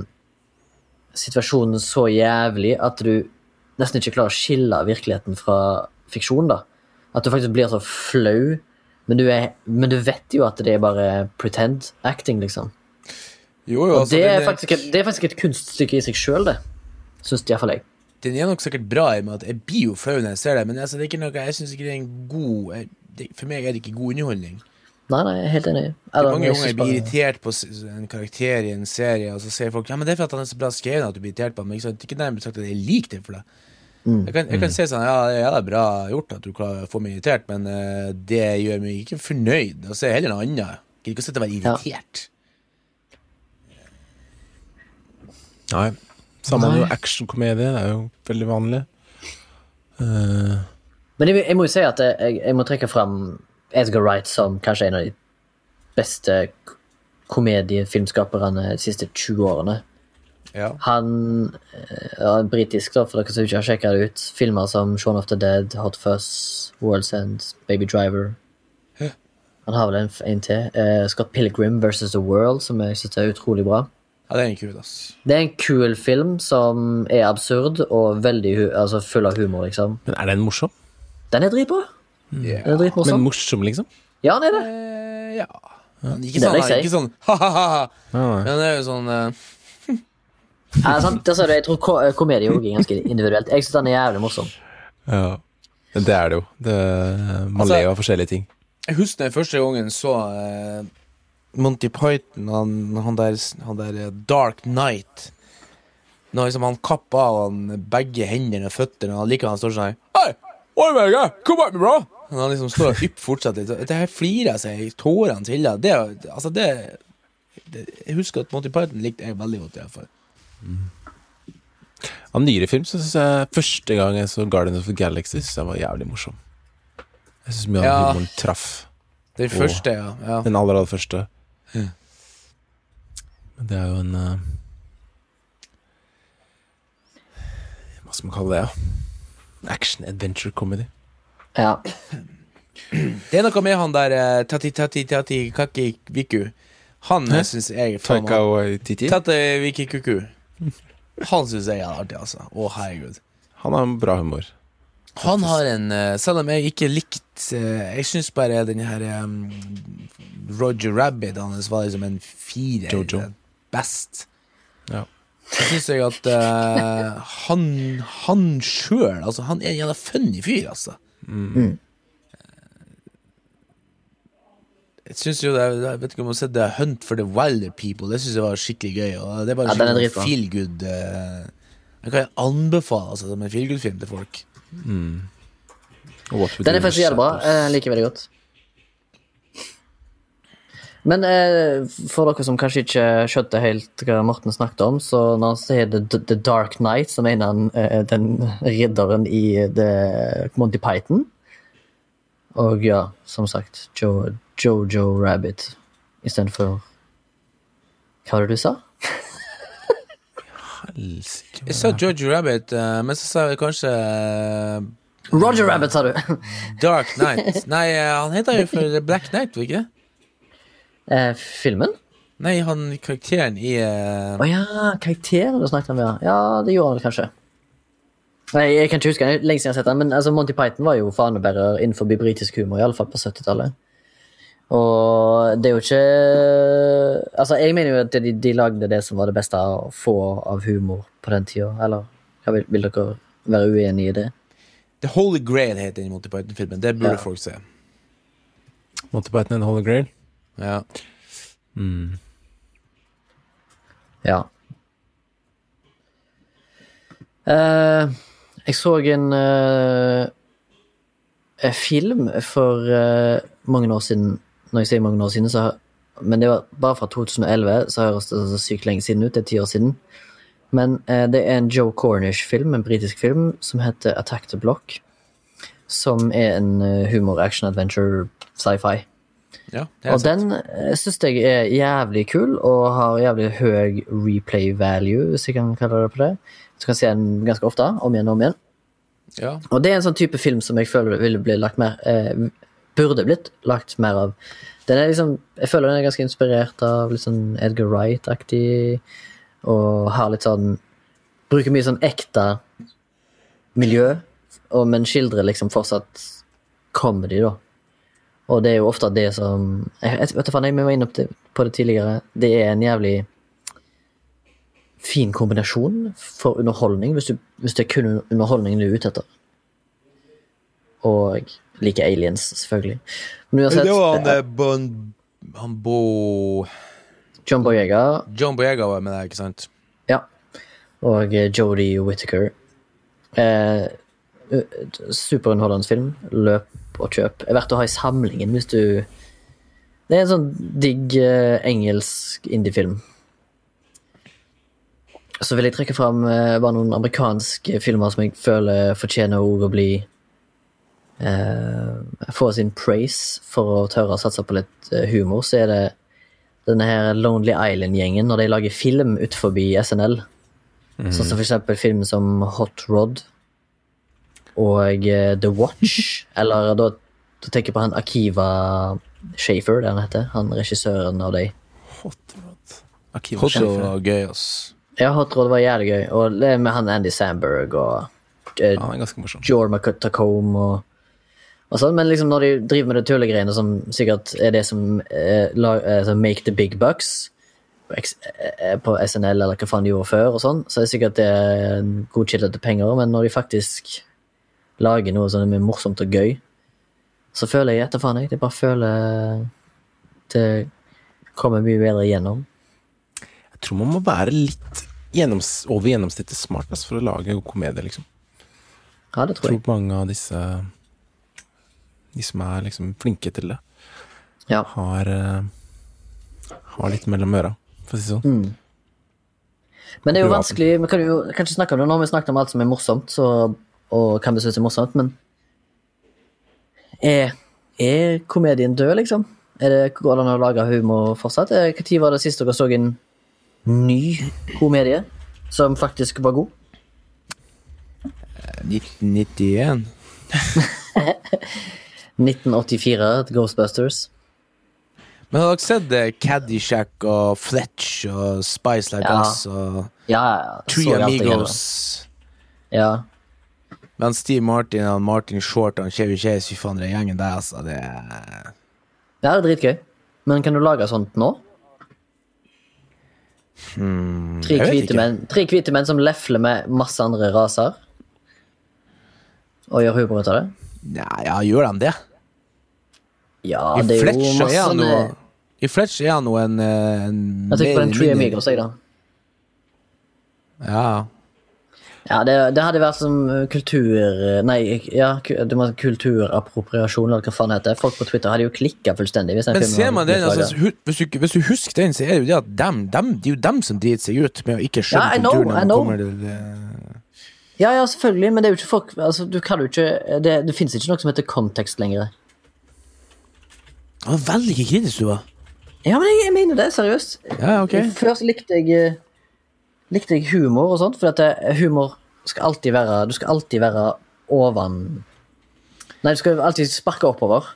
situasjon så jævlig at du nesten ikke klarer å skille virkeligheten fra fiksjon, da. At du faktisk blir så flau, men du, er, men du vet jo at det er bare pretend acting, liksom. Jo, jo, Og altså, det, er faktisk, er, det er faktisk et kunststykke i seg sjøl, det. Syns iallfall jeg. den er nok sikkert bra i og med at jeg blir jo flau når jeg ser det, men altså, det noe, jeg syns ikke det er en god jeg, det, For meg er det ikke god underholdning. Nei, nei, jeg er helt enig. Er Eller, mange ganger jeg blir irritert på en karakter i en serie, og så sier folk ja, men det er for at han er så bra skrevet at du blir irritert på ham. Ikke ikke nærmest sagt at jeg liker det for deg. Mm. Jeg kan, jeg kan si sånn ja, det er bra gjort at du klarer å få meg irritert, men uh, det gjør meg ikke fornøyd. Og så er heller noe annet. Gidder ikke å sitte og være Ja. irritert. Nei. Samme med actionkomedie, det er jo veldig vanlig. Uh... Men jeg, jeg må jo si at jeg, jeg må trekke fram Edgar Wright som kanskje en av de beste komediefilmskaperne de siste 20 årene. Ja. Han eh, ja, britisk, da, for dere som ikke har sjekka det ut. Filmer som Shaun of the Dead, Hot Fuzz, World's End, Baby Driver. Han har vel en, en til. Eh, Scott Pilgrim versus The World, som jeg syns er utrolig bra. Ja, det er en kul, ass. Det er en kul film som er absurd og veldig hu altså full av humor, liksom. men er den morsom? Den er dritbra. Yeah. Den er Men morsom, liksom? Ja, den er det. Eh, ja. Ikke sånn, si. ikke sånn ha-ha-ha. Ja. Men det er jo sånn eh, Ja, sant? det er, jeg tror ko komedie er ganske individuelt. Jeg syns den er jævlig morsom. Ja. Det er det jo. Det, man Altså- ler jo av forskjellige ting. Jeg husker den første gangen så eh, Monty Python, han, han der, han der eh, Dark Knight Når liksom han kapper av han begge hendene og føttene, og han liker han står sånn her Hei! Oi, Berge! Kom opp, meg, bro! Og han liksom står og ypper fortsatt litt. Det her flirer jeg seg i tårene til. Det, altså det, det Jeg husker at Monty Python likte jeg veldig godt, i hvert fall. Av nyere film så syns jeg første gang jeg så Guardians of the Galaxy, synes jeg var jævlig morsom. Jeg syns mye av Ja. humoren traff. Den første, ja. ja. Den aller, aller første. Ja. Men det er jo en uh, Hva skal man kalle det? Ja? Action adventure comedy. Ja. Det er noe med han der eh, Tati Tati Tati Kaki Viku. Han syns jeg Taika Waititi. Tati Viki Kuku. Han syns jeg er artig, altså. Å, herregud. Han har en bra humor. Han har en eh, Selv om jeg ikke likte Jeg syns bare den her Roger Rabbit hans var liksom en firer. Jojo. Best. Ja. Så syns jeg at uh, han Han sjøl Altså, han er en jævla funny fyr, altså. Mm. Jeg synes jo det, Jeg vet ikke om du har sett det Hunt for the Wilder People. Det syns jeg var skikkelig gøy. Og det er bare Ja, den er skikkelig dritbra. feel good. eh, jeg kan anbefale altså, som en feel good-film til folk. Mm. Den er faktisk jævlig bra. Jeg liker veldig godt. Men eh, for dere som kanskje ikke skjønte helt hva Morten snakket om, så når han sier The, The Dark Knight, så mener han eh, den ridderen i The Monty Python. Og ja, som sagt, Jo- Jojo Rabbit istedenfor Hva var det du sa? Helsike. Jeg sa Jojo Rabbit, eh, men så sa jeg kanskje eh, Roger Rabbit, sa du! Dark Knight. Nei, eh, han heter jo for Black Knight, ikke? Eh, filmen? Nei, han karakteren i eh, oh, ja, karakteren du snakket om, ja. Ja, det gjorde han vel kanskje. Nei, jeg kan ikke huske, det lenge siden jeg har sett den, men altså, Monty Python var jo fanebærer innenfor britisk humor, i alle fall på 70-tallet. Og det er jo ikke Altså, jeg mener jo at de, de lagde det som var det beste å få av humor på den tida, eller vil, vil dere være uenige i det? The Holy Grail heter den Monty Python-filmen. Det burde Ja. folk se. Monty Python and the Holy Grail. Ja. Ja. Uh, jeg så en uh, en film for uh, mange år siden. Når jeg sier mange år siden, så Men det var bare fra 2011, så høres det så sykt lenge siden ut. Det er ti år siden. Men det er en Joe Cornish-film, en britisk film, som heter Attack the Block. Som er en eh, humor, action, adventure, sci-fi. Ja Og sant. den uh, syns jeg er jævlig kul, og har jævlig høy replay value, hvis jeg kan kalle det på det. Så kan jeg se den ganske ofte, om igjen og om igjen. Ja. Og det er en sånn type film som jeg føler ville bli lagt mer eh, Burde blitt lagt mer av. Den er liksom Jeg føler den er ganske inspirert av litt sånn Edgar Wright-aktig, og har litt sånn Bruker mye sånn ekte miljø, og, men skildrer liksom fortsatt comedy, da. Og det er jo ofte det som Jeg vet du faen, jeg var inne på det, tidligere. Det er en jævlig fin kombinasjon for underholdning, hvis, du, hvis det er kun underholdning du er ute etter. Og liker aliens, selvfølgelig. Men uansett, Det var han Bon... Han Bo... John Boyega John Boyega var med der, ikke sant? ja, og eh, Jodie Whittaker. Eh, superunderholdende film. Løp og kjøp. Er verdt å ha i samlingen hvis du Det er en sånn digg eh, engelsk indiefilm. Så vil jeg trekke fram eh, bare noen amerikanske filmer som jeg føler fortjener ord å bli eh, Få sin praise for å tørre å satse på litt eh, humor. Så er det denne her Lonely Island-gjengen når de lager film utenfor SNL. Sånn som for eksempel film som Hot Rod og eh, The Watch. Eller da, da tenker jeg på han Akiva Shafer, det han heter. Han regissøren av de. Hot Rod. Akiva Hot Schäfer. var gøy, ass. Ja, Hot Rod var jævlig gøy. Og det er med han Andy Samberg og eh, Ja, er. Jorma Tacome og, og sånn. Men liksom når de driver med det tullegreiene som sikkert er det som eh, la, eh, make the big bucks på, eh, SNL eller hva faen de gjorde før, og sånn, så er det sikkert det en god kilde til penger. Men når de faktisk lager noe som er morsomt og gøy, så føler jeg etter faen, jeg. Jeg bare føler det kommer mye bedre igjennom. Jeg tror man må være litt gjennoms over gjennomsnittet smart ass, for å lage god komedie, liksom. Ja, det tror jeg. Jeg tror mange av disse De som er liksom flinke til det, Ja. har uh, Har litt mellom øra, for å si det sånn. Men det er jo vanskelig Vi kan jo kanskje snakke om det når vi snakket om alt som er morsomt, så, og kan vi synes er morsomt, men er, er komedien død, liksom? Er det, går det an å lage humor fortsatt? Når var det sist dere så en ny komedie som faktisk var god? 1991. 1984, Ghostbusters. Men har dere sett eh, Caddyshack og Fletch og Spice Like Ja. Us og Ja, jeg Amigos? Ja. Men Steve Martin og Martin Short og Chevy Chase, fy faen, den gjengen der, altså, det er det er dritgøy. Men kan du lage sånt nå? Hmm, tre, hvite, menn, tre hvite menn som lefler med masse andre raser. Og gjør humor ut av det? Ja, ja, gjør de det? Ja, I det er jo Fletch er masse er noe I Fletch er han nå en, eh, en Jeg tenker på den Tree Amigos, jeg, da. Ja. Ja, det, det hadde vært som kultur... Nei, ja, du må kulturappropriasjon, eller hva faen det heter. Folk på Twitter hadde jo klikka fullstendig. Hvis Men ser man den, altså, hvis, du, hvis du husker den, så er det jo det at dem, dem, det er jo dem som driter seg ut med å ikke skjønne Ja, know, kulturen. når kommer til Ja, ja, selvfølgelig, men det er jo ikke folk altså, Du kan jo ikke Det, det finnes ikke noe som heter kontekst lenger. Det var veldig kritisk, du var. Ja, men jeg, jeg mener det, seriøst. Ja, ok. Før så likte jeg eh, Likte jeg humor og sånt, for at humor skal alltid være Du skal alltid være oven Nei, du skal alltid sparke oppover.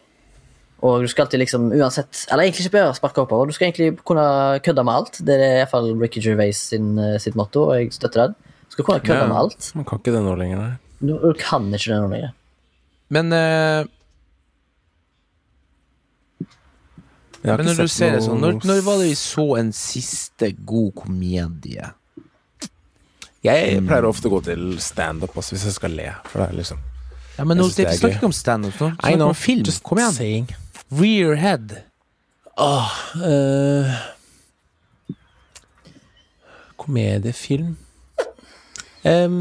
Og du skal alltid liksom, uansett Eller egentlig ikke bare sparke oppover, du skal egentlig kunne kødde med alt. Det er iallfall Ricky Gervais sin, eh, sitt motto, og jeg støtter det. Du skal kunne kødde Ja. med alt. Man kan ikke det nå lenger, nei. Du, du kan ikke det nå lenger. Men, uh... Men når du ser det sånn, når, når var det vi så en siste god komedie? Jeg pleier ofte å gå til standup også, hvis jeg skal le. For det er liksom Ja, men nå er vi snakker ikke om standup, nå. Snakker know, om film. just Kom igjen. saying. Rear Head. Eh, komediefilm um,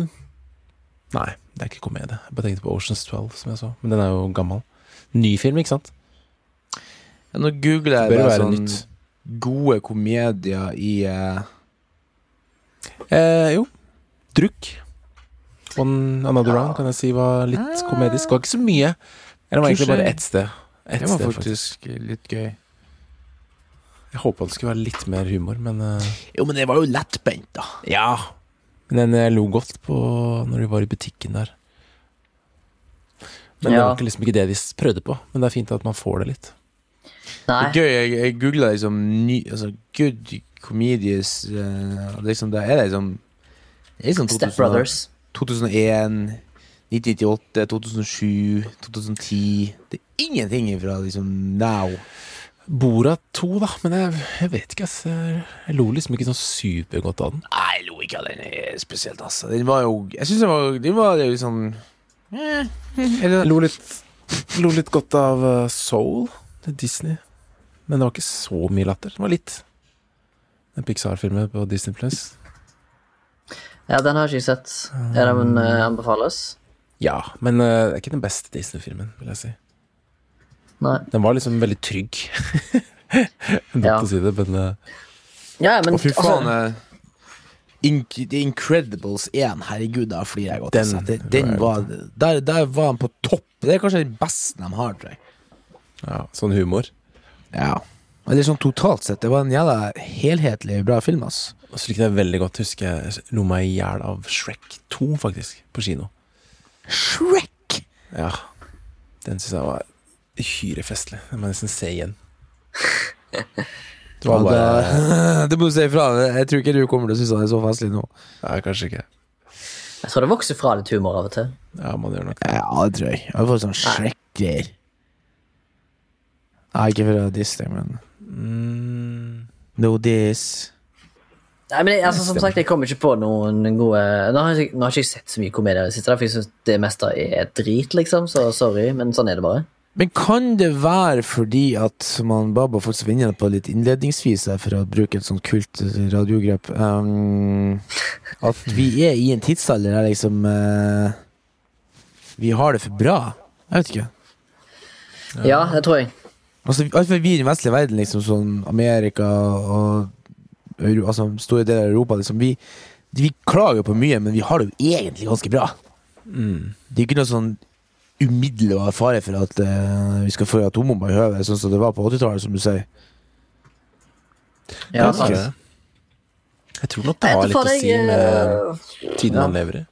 Nei, det er ikke komedie. Jeg bare tenkte på Oceans 12, som jeg så. Men den er jo gammel. Ny film, ikke sant? Ja, nå googler jeg bare sånn nytt. gode komedier i uh... Eh, jo. Drukk. On Another Round kan jeg si var litt komedisk. Det var ikke så mye. Eller det var egentlig bare ett sted. Et Det var sted, faktisk. faktisk litt gøy. Jeg håpa det skulle være litt mer humor, men eh, Jo, men det var jo lettbent, da. Ja. Men den jeg lo godt på når vi var i butikken der. Men det var liksom ikke det de prøvde på. Men det er fint at man får det litt. Nei. Det er gøy, jeg, jeg googla liksom ny, altså, good comedies uh, liksom, Det er liksom liksom Step Brothers. 2001, 1998, 2007, 2010 Det er ingenting fra liksom now. Bora 2, da. Men jeg, jeg vet ikke. Jeg, jeg lo liksom ikke sånn supergodt av den. Nei, jeg lo ikke av den eh, spesielt, altså. Den var jo Jeg syns den var, den var liksom eh, Jeg eller, lo litt, lo litt godt av eh, Soul til Disney. Men det var ikke så mye latter. Det var litt. Den Pixar-filmen på Disney Plus. Ja, den har jeg ikke sett. Er den uh, anbefales? Ja, men det det er ikke den beste Disney-filmen, vil jeg si. Nei. Den var liksom veldig trygg. Dumt Ja. å si det, men uh... Ja, men Å, fy faen. altså, eh, Inc The Incredibles 1, herregud, da flirer jeg godt. Den- altså. Det- den var, der, der var han på topp. Det er kanskje den beste de har, tror jeg. Ja, sånn humor. Ja. Eller sånn totalt sett. Det var en jævla helhetlig bra film, ass. Og så likte jeg veldig godt, husker jeg lo meg i hjel av Shrek 2, faktisk, på kino. Shrek! Ja. Den syns jeg var uhyre festlig. Den må jeg nesten se igjen. Det var bare det, det må du si ifra. Jeg tror ikke du kommer til å synes han er så festlig nå. Nei, kanskje ikke. Jeg tror det vokser fra litt humor av og til. Ja, man gjør nok det. Ja, det tror jeg. Jeg har fått sånn Shrek-greier. Nei, ikke fra Disney, men Mm, No This. Nei, men jeg, altså, Som sagt, jeg kommer ikke på noen gode Nå har jeg, nå har ikke sett så mye komedier i det siste, for jeg syns det meste er drit, liksom. Så sorry, men sånn er det bare. Men kan det være fordi at som han Baba faktisk var inne på litt innledningsvis, her, for å bruke et sånt kult radiogrep um, At vi er i en tidsalder der liksom uh, Vi har det for bra. Jeg vet ikke. Ja, det tror jeg. Altså, hvert fall vi i den vestlige verden, liksom sånn Amerika og altså, store deler av Europa, liksom, vi, vi klager på mye, men vi har det jo egentlig ganske bra. mm. Det er ikke noe sånn umiddelbar fare for at uh, vi skal få atombomber i høvet, sånn som det var på 80-tallet, som du sier. Ja, det. Jeg tror nok det har litt å si med eh, tiden man lever i.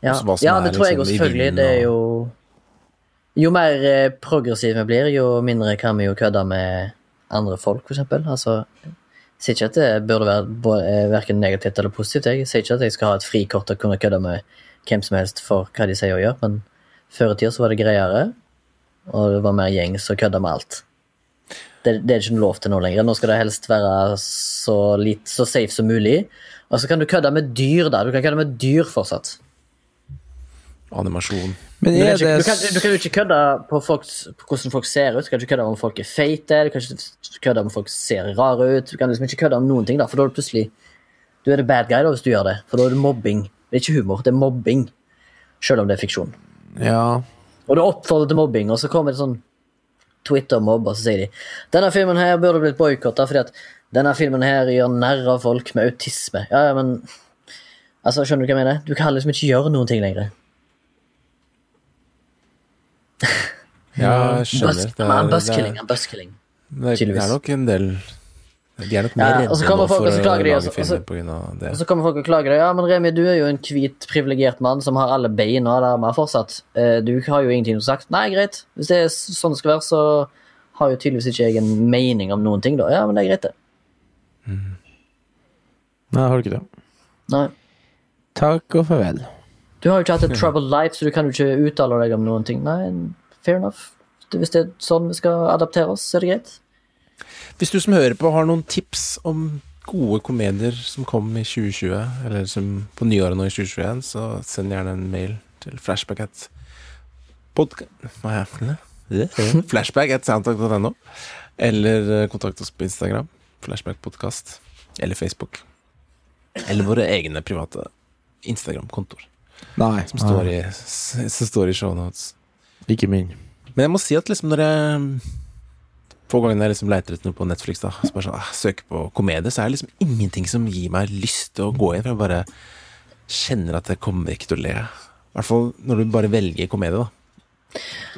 Ja, ja er det tror jeg liksom også, selvfølgelig. Det er jo Jo mer progressive progressiv vi blir, jo mindre kan vi jo kødde med andre folk, for eksempel. Altså, sier ikke at det burde være eh, hverken negativt eller positivt. Jeg sier ikke at jeg skal ha et frikort og kunne kødde med hvem som helst for hva de sier og gjør, men før i tida var det greiere, og det var mer gjengs å kødde med alt. Det, det er ikke noe lov til nå lenger. Nå skal det helst være så, litt, så safe som mulig. Og så kan du kødde med dyr, da. Du kan kødde med dyr fortsatt. Animasjon. Men Du kan, er ikke, det du, kan, du kan jo ikke kødde på, folks, på hvordan folk ser ut. Du kan ikke kødde om folk er feite. Du kan ikke kødde om folk ser rare ut. Du kan liksom ikke kødde om noen ting, da, for da er du plutselig Du er the bad guy da, hvis du gjør det. For da er det mobbing. Det er ikke humor, det er mobbing. Selv om det er fiksjon. Ja. Og du oppfordrer til mobbing, og så kommer det sånn Twitter-mobb, og så sier de denne filmen her burde blitt boikotta fordi at denne filmen her gjør narr av folk med autisme. Ja, ja, men Altså, skjønner du hva jeg mener? Du kan liksom ikke gjøre noen ting lenger. Ja, jeg skjønner. Det han er er, buskilling. det er buskilling. er, det er nok en del De er nok mer Ja, redde og så nå kommer folk for å lage og så- filmer på det. Og så kommer folk og klager. Ja, men Remi, du er jo en hvit, privilegert mann som har alle beina der armer fortsatt. Eh, Du har jo ingenting å sagt. Nei, greit. Hvis det er sånn det skal være, så har jo tydeligvis ikke jeg en mening om noen ting, da. Ja, men det er greit, det. Nei, har du ikke det? Nei. Takk og farvel. Du har jo ikke hatt et troubled life, så du kan jo ikke uttale deg om noen ting. Nei, fair enough. Hvis det er sånn vi skal adaptere oss, så er det greit. Hvis du som hører på har noen tips om gode komedier som kom i 2020, eller som på nyåret nå i 2021, så send gjerne en mail til flashback at podka... Hva er det? Flashback at soundtalk.no. Eller eh, kontakt oss på Instagram. Flashbackpodkast. Eller Facebook. Eller våre egne private Instagram-kontoer, Nei, som står i, som står i shownotes. ikke min. Men jeg må si at liksom når jeg Få ganger jeg liksom leter etter noe på Netflix, da så bare sånn, ah, søker på komedie, så er det liksom ingenting som gir meg lyst til å gå inn. For jeg bare kjenner at jeg kommer ikke til å le. I hvert fall når du bare velger komedie, da.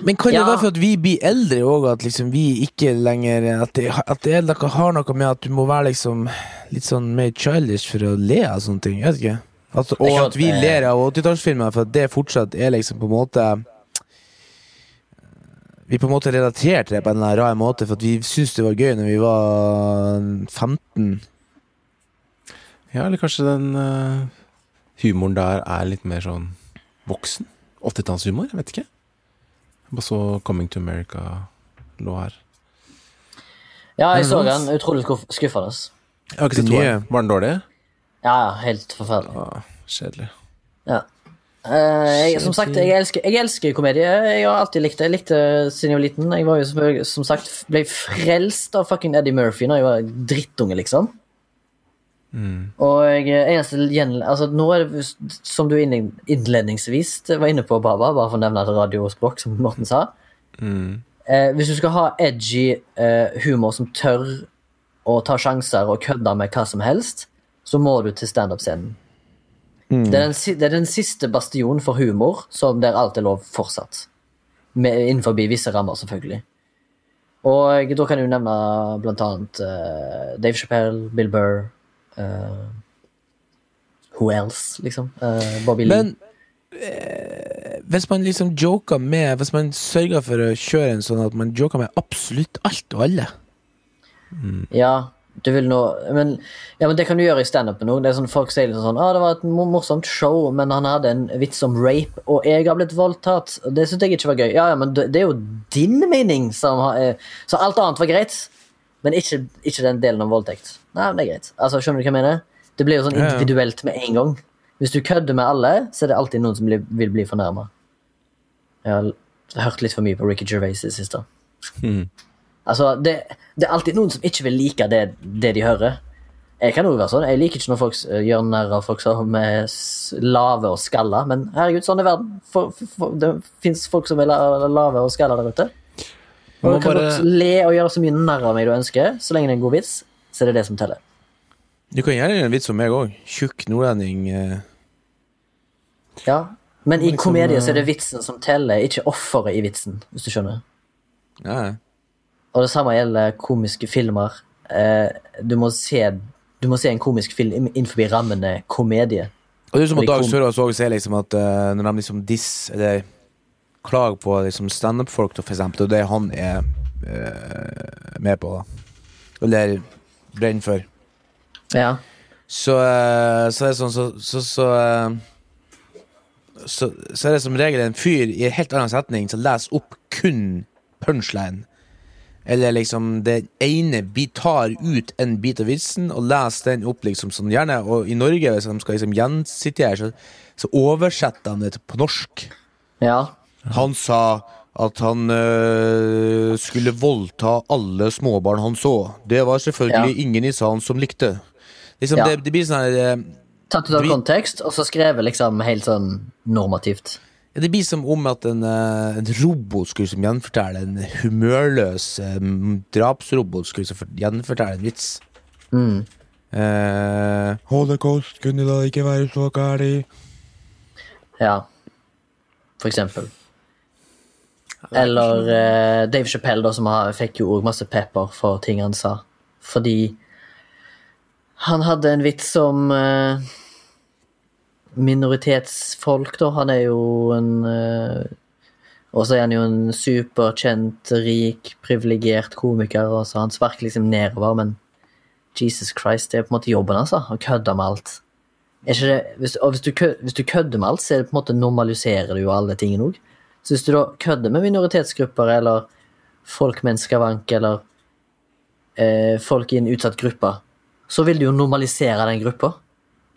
Men kan det Ja. være for at vi blir eldre òg, at liksom vi ikke lenger At det, at det er har noe med at du må være liksom litt sånn mer childish for å le av sånne ting? Jeg vet ikke. At, er og at vi eh, ler av 80-tallsfilmer, for at det fortsatt er liksom på en måte Vi på en måte relaterte til det på en eller annen rar måte, for at vi syntes det var gøy når vi var 15. Ja, eller kanskje den uh, humoren der er litt mer sånn voksen? 80-tallshumor? Jeg vet ikke. Jeg bare så Coming to America lå her. Ja, jeg så den. Utrolig skuff skuffende. Jeg har ikke sett toeren. Var den dårlig? Ja, ja, helt forferdelig. Ah, kjedelig. Ja. Eh, jeg, som sagt, jeg elsker, jeg elsker komedie. Jeg har alltid likt det. Jeg likte siden jeg var liten. Jeg var jo som sagt, ble frelst av fucking Eddie Murphy da jeg var drittunge, liksom. Og jeg, eneste. Altså, nå er det, som du innledningsvis var inne på, Baba, bare for å nevne et radiospråk, som Morten sa. Eh, hvis du skal ha edgy eh, humor som tør å ta sjanser og kødde med hva som helst, så må du til standup-scenen. Det, er den det er den siste bastionen for humor som der alt er lov fortsatt. Med, innenfor visse rammer, selvfølgelig. Og da kan jeg jo nevne blant annet uh, Dave Chappelle, Bill Burr uh, Who else, liksom? Uh, Bobby Lee. Men hvis man liksom joker med Hvis man sørger for å kjøre en sånn at man joker med absolutt alt og alle Ja, du vil nå men, ja, men det kan du gjøre i standupen òg. Sånn, folk sier liksom sånn ah, 'Det var et morsomt show, men han hadde en vits om rape, og jeg har blitt voldtatt.' Det syntes jeg ikke var gøy. Ja, ja, men det det er jo din mening som har eh, Så alt annet var greit, men ikke, ikke den delen om voldtekt. Nei, men det er greit. Altså, Skjønner du hva jeg mener? Det blir jo sånn individuelt med en gang. Hvis du kødder med alle, så er det alltid noen som blir, vil bli fornærma. Jeg har hørt litt for mye på Ricky Gervais i det siste. Altså, det, det er alltid noen som ikke vil like det, det de hører. Jeg kan også være sånn. Jeg liker ikke når folk gjør narr av folk som er lave og skalla, men herregud, sånn er verden. For, for, for, det fins folk som er lave og skalla der ute. Og du kan bare- le og gjøre så mye narr av meg du ønsker, så lenge det er en god vits, så er det det som teller. Du kan gjerne gjøre en vits om meg òg. Tjukk nordlending. eh. Ja. Men i liksom, komedie så er eh, det vitsen som teller, ikke offeret i vitsen, hvis du skjønner. Ja, ja. Og det samme gjelder komiske filmer. Eh, du, må se, du må se en komisk film innenfor rammene komedie. Og det er som at Dag Sørås også sier liksom at uh, når de liksom diss eller klager på liksom standup-folk, for eksempel, og det han er uh, med på, da. Eller brenner for. Ja. Så, uh, så er det sånn så, så, så, eh, så, så er det som regel en fyr i en helt annen setning som leser opp kun punchline. Eller liksom det ene vi tar ut en bit av vitsen og leser den opp liksom sånn gjerne. Og i Norge, hvis de skal liksom gjensitere, så, så oversetter de det på norsk. Ja. Han sa at han øh, skulle voldta alle småbarn han så. Det var selvfølgelig ingen i salen som likte. Liksom, Ja. det, det blir sånn her øh, Tatt ut av kontekst, og så skrevet liksom helt sånn normativt. Det blir som om at en, eh, en robot skulle som gjenfortelle En humørløs um, drapsrobot skulle som gjenfortelle en vits. Mm. Uh, Holocaust kunne da ikke være så gæli. Ja. For eksempel. Eller uh, Dave Chappelle, da, som har, fikk jo òg masse pepper for ting han sa. Fordi han hadde en vits om eh, minoritetsfolk, da. Han er jo en eh, Og så er han jo en superkjent, rik, privilegert komiker, og så han sparker liksom nedover, men Jesus Christ, det er på en måte jobben hans, altså, Å kødde med alt. Er ikke det, hvis, og hvis du, hvis du kødder med alt, så er det på en måte normaliserer du jo alle tingene òg. Så hvis du da kødder med minoritetsgrupper, eller folk med en skavank, eller eh, folk i en utsatt gruppe, så vil du jo normalisere den gruppa.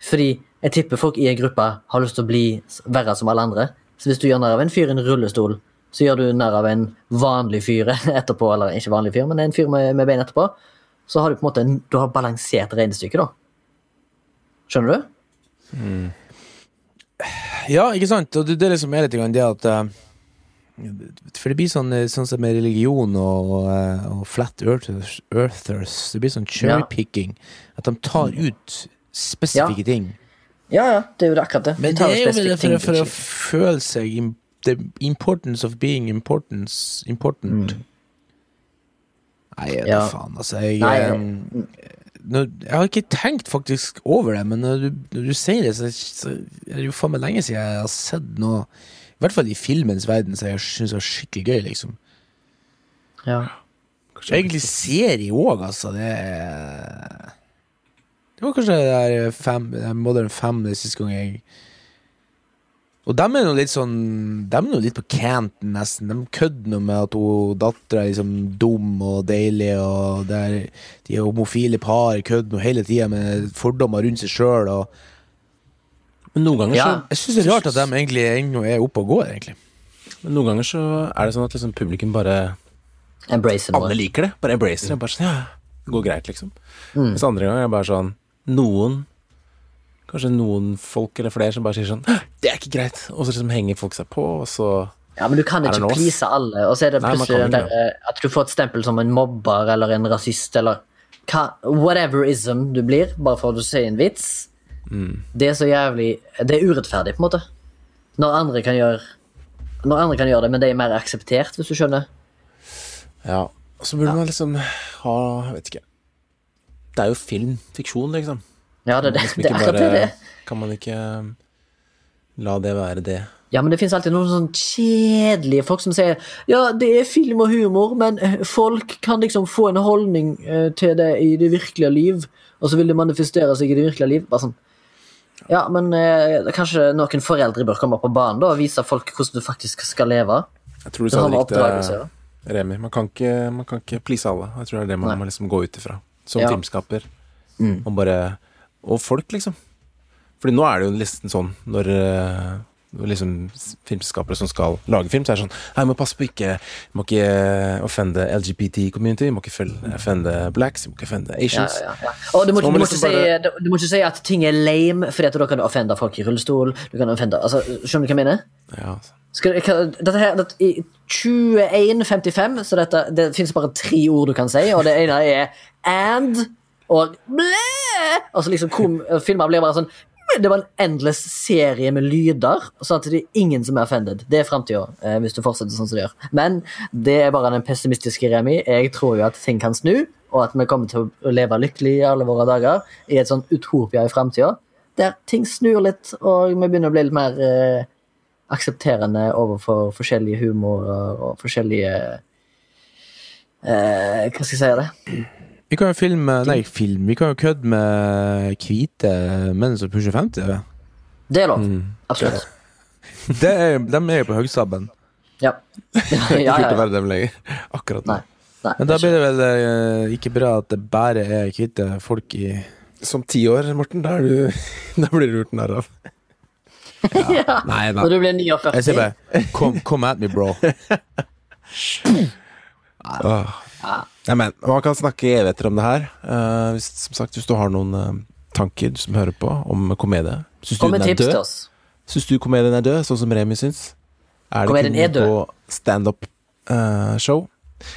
Fordi jeg tipper folk i en gruppe har lyst til å bli verre som alle andre. Så hvis du gjør narr av en fyr i en rullestol, så gjør du narr av en vanlig fyr etterpå, eller ikke vanlig fyr, men en fyr med, med bein etterpå, så har du på en måte en, du har balansert regnestykket, da. Skjønner du? Ja, ikke sant? Og det, det liksom er litt det at eh, For det blir sånn, eh, sånn som med religion og, eh, og flat earthers, earthers Det blir sånn cherrypicking. At de tar ut spesifikke ting. Ja, ja, det er jo det akkurat det. Men det er jo det for, for å føle seg im, The importance of being importance, important. Nei, jeg da Ja. faen, altså. Jeg, Nei, jeg, jeg har ikke tenkt faktisk over det, men når du, når du sier det, så, så er det jo faen meg lenge siden jeg har sett noe I hvert fall i filmens verden, som jeg syns var skikkelig gøy, liksom. Ja. Egentlig serie òg, altså. Det er Det var kanskje det der fem, Modern der Modern Family siste gang jeg Og dem er nå litt sånn De er nå litt på canten, nesten. De kødder nå med at hun dattera er liksom dum og deilig, og det er, de homofile par kødder nå hele tida med fordommer rundt seg sjøl, Men noen ganger, Ja. Jeg syns det er rart at de egentlig ennå er oppe og går, egentlig. men noen ganger så er det sånn at liksom publikum bare Embracer. Alle liker det. Bare embracer det. Bare sånn, ja, det går greit, liksom. Mm. Mens andre ganger er det bare sånn Noen Kanskje noen folk eller flere som bare sier sånn Det er ikke greit! Og så liksom henger folk seg på, og så Ja, men du kan ikke please alle, og så er det plutselig Nei, der, eh, at du får et stempel som en mobber eller en rasist eller hva, whatever-ism du blir, bare for at du sier en vits, det er så jævlig Det er urettferdig, på en måte. Når andre kan gjøre Når andre kan gjøre det, men det er mer akseptert, hvis du skjønner. Ja. Og så burde man liksom ha Jeg vet ikke. Det er jo film. Fiksjon, liksom. Ja, det, det, Liksom det akkurat det. det. Kan man ikke um, la det være det? Ja, men det finnes alltid noen sånn kjedelige folk som sier Ja, det er film og humor, men eh, folk kan liksom få en holdning eh, til det i det virkelige liv, og så vil det manifestere seg i det virkelige liv. Bare sånn. Ja, men eh, kanskje noen foreldre bør komme på banen da, og vise folk hvordan du faktisk skal leve. Jeg tror du sa det riktig. Remi. Man kan ikke, man kan ikke please alle. Jeg tror det er det man Nei. må liksom gå ut ifra. Som Ja. filmskaper. Mm. Og bare Og folk, liksom. Fordi nå er det jo nesten sånn når eh, liksom filmskapere som skal lage film, så er det sånn Hei, må passe på ikke Vi må ikke offende LGBT-community, vi må ikke offende blacks, vi må ikke offende Asians. ja, ja. Og du må, ikke liksom si, bare- du, du må ikke si at ting er lame, for da kan du offende folk i rullestol. Du kan offende, altså, skjønner du hva jeg mener? Ja. Skal, hva- dette her, dette, 2155 så dette, det finnes bare tre ord du kan si, og det ene er and og blæ. Og så liksom kom, filmer blir bare sånn Det var en endless serie med lyder, sånn at det er ingen som er offended. Det er framtida, eh, hvis du fortsetter sånn som du gjør. Men det er bare den pessimistiske Remi. Jeg tror jo at ting kan snu, og at vi kommer til å leve lykkelig i alle våre dager i et sånn utopia i framtida, der ting snur litt, og vi begynner å bli litt mer eh, aksepterende overfor forskjellige humorer og, forskjellige eh, Hva skal jeg si det? Vi kan jo filme Nei, film. Vi kan jo kødde med hvite menn som pusher 50. Det er lov. Mm. Absolutt. Det er, de er jo på høgstabben. Ja. ja, ja, ja, kult å være dem lenger. Akkurat nå. Men da blir det vel eh, ikke bra at det bare er hvite folk i Som ti år, Morten, da, du, da blir du gjort narr av. ja. Nei, Når du blir 49 Jeg sier bare Come, come at me, bro. Åh. Nei, men Man kan snakke i evigheter om det her. Uh, hvis, som sagt, hvis du har noen uh, tanker du som hører på om komedie Syns du den er død? Syns du komedien er død, sånn som Remi syns? Er det er død. på standup-show?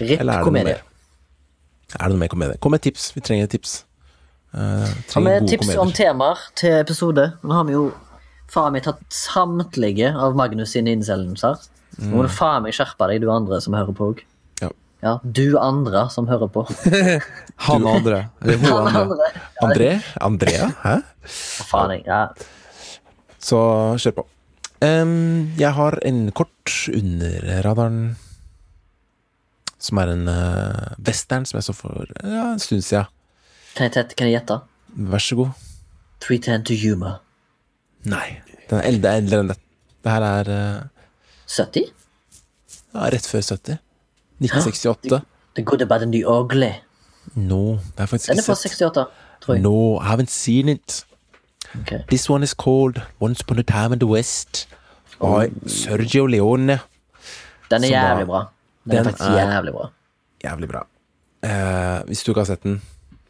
Ripp Eller er det noe mer? Er det noe mer komedie? Kom med tips. Vi trenger tips. Uh, trenger med tips om temaer til episode? Nå har vi jo faen meg tatt samtlige av Magnus sine innsendelser. Nå må du faen meg skjerpe deg, du andre som hører på òg. Ja. Ja, du andre som hører på. Han andre. Eller hun Han andre. andre. André? Andrea? Hæ? Faen, jeg. Ja. Så kjør på. Um, jeg har en kort under radaren som er en uh, western som jeg så for ja, en stund siden. Kan jeg, kan jeg gjette? Vær så god. 310 to humor. Nei. Den er eldre, eldre enn det. Det her er eh, 70? ja, rett før 70. 1968. The good about the ugly. No, det har jeg faktisk Den er ikke fra sett. 68, tror jeg. No, I haven't seen it. Ok. This one is called Once Upon a Time in the West. By Sergio Leone. Den er Som jævlig bra. Den er faktisk er- jævlig bra. Jævlig bra. Eh, hvis du ikke har sett den,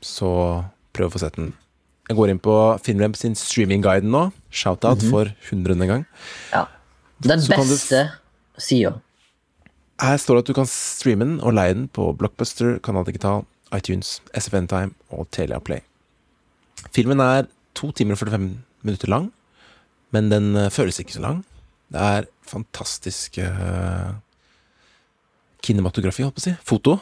så prøv å få sett den. Jeg går inn på Filmweb sin streamingguide nå. Shout-out for hundrede gang. Ja. Den Så beste du- sida. Her står det at du kan streame den og leie den på Blockbuster, Kanal Digital, iTunes, SFN Time og Telia Play. Filmen er to timer og 45 minutter lang, men den eh, føles ikke så lang. Det er fantastisk uh, kinematografi, holdt på å si. Foto.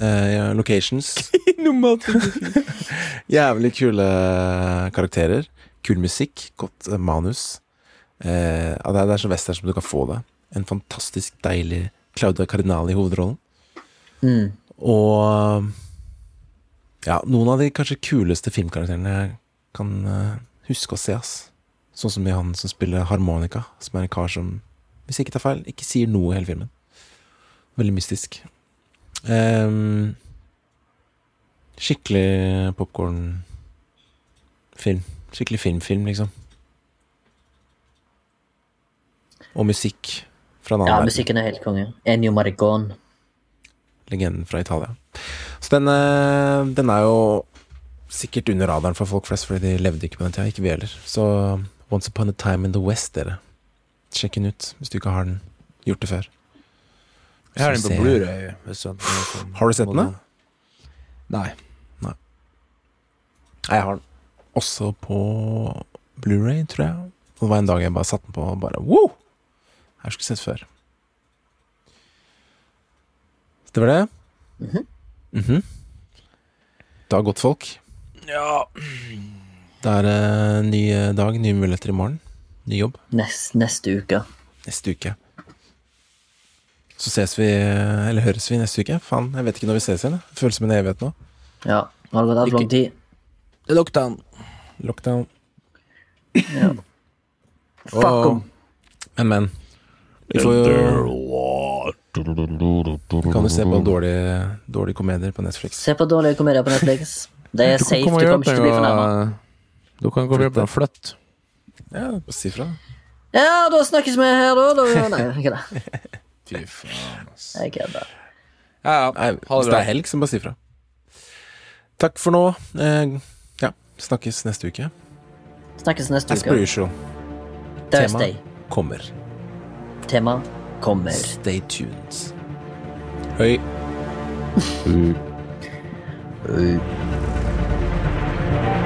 Eh, locations. Jævlig kule karakterer. Kul musikk. Godt eh, manus. Uh, det, er, det er så western som du kan få det. En fantastisk deilig Claudia Cardinale i hovedrollen. Mm. Og ja, noen av de kanskje kuleste filmkarakterene jeg kan uh, huske å se, ass. Sånn som i han som spiller harmonika, som er en kar som, hvis jeg ikke tar feil, ikke sier noe i hele filmen. Veldig mystisk. Ehm, skikkelig popkornfilm. Skikkelig filmfilm, liksom. Og musikk fra en annen Ja, musikken er helt konge. Ennio Maricon. legenden fra Italia. Så den, eh, den er jo sikkert under radaren for folk flest, fordi de levde ikke på den tida. Ikke vi heller. Så Once Upon a Time in the West, dere. Sjekk den ut hvis du ikke har den gjort det før. Jeg har den på Blu-ray. Har du sett den, da? Nei. Jeg har den også på Blu-ray, tror jeg. Det var en dag jeg bare satte den på og bare wow! Jeg skulle sett før. Det var det. Mhm. Det har gått, folk. Ja. Det er en ny eh, dag, nye muligheter i morgen. Ny jobb Nest, neste uke. neste uke. Så ses vi, eller høres vi neste uke. Faen, jeg vet ikke når vi ses igjen. Det føles som en evighet nå. Ja. Nå har det gått altfor lang tid. Lockdown. Lockdown. Ja. Fuck om. Men, men. Vi får jo kan du se på dårlige, dårlige komedier på Netflix. Se på dårlige komedier på Netflix. Det er safe, du kommer ikke til å bli fornærma. Du kan komme og jobbe meg å flytte. Ja, si fra. Ja, da snakkes vi her, da. da. Nei, ikke det. Fy faen, ass. Jeg kødder. Ja, ja. Ha det hvis det er helg, så bare si fra. Takk for nå. Eh, ja, snakkes neste uke. Snakkes neste As per uke. usual. Thursday. Kommer. Tema kommer. Stay tuned. Høy. Uh.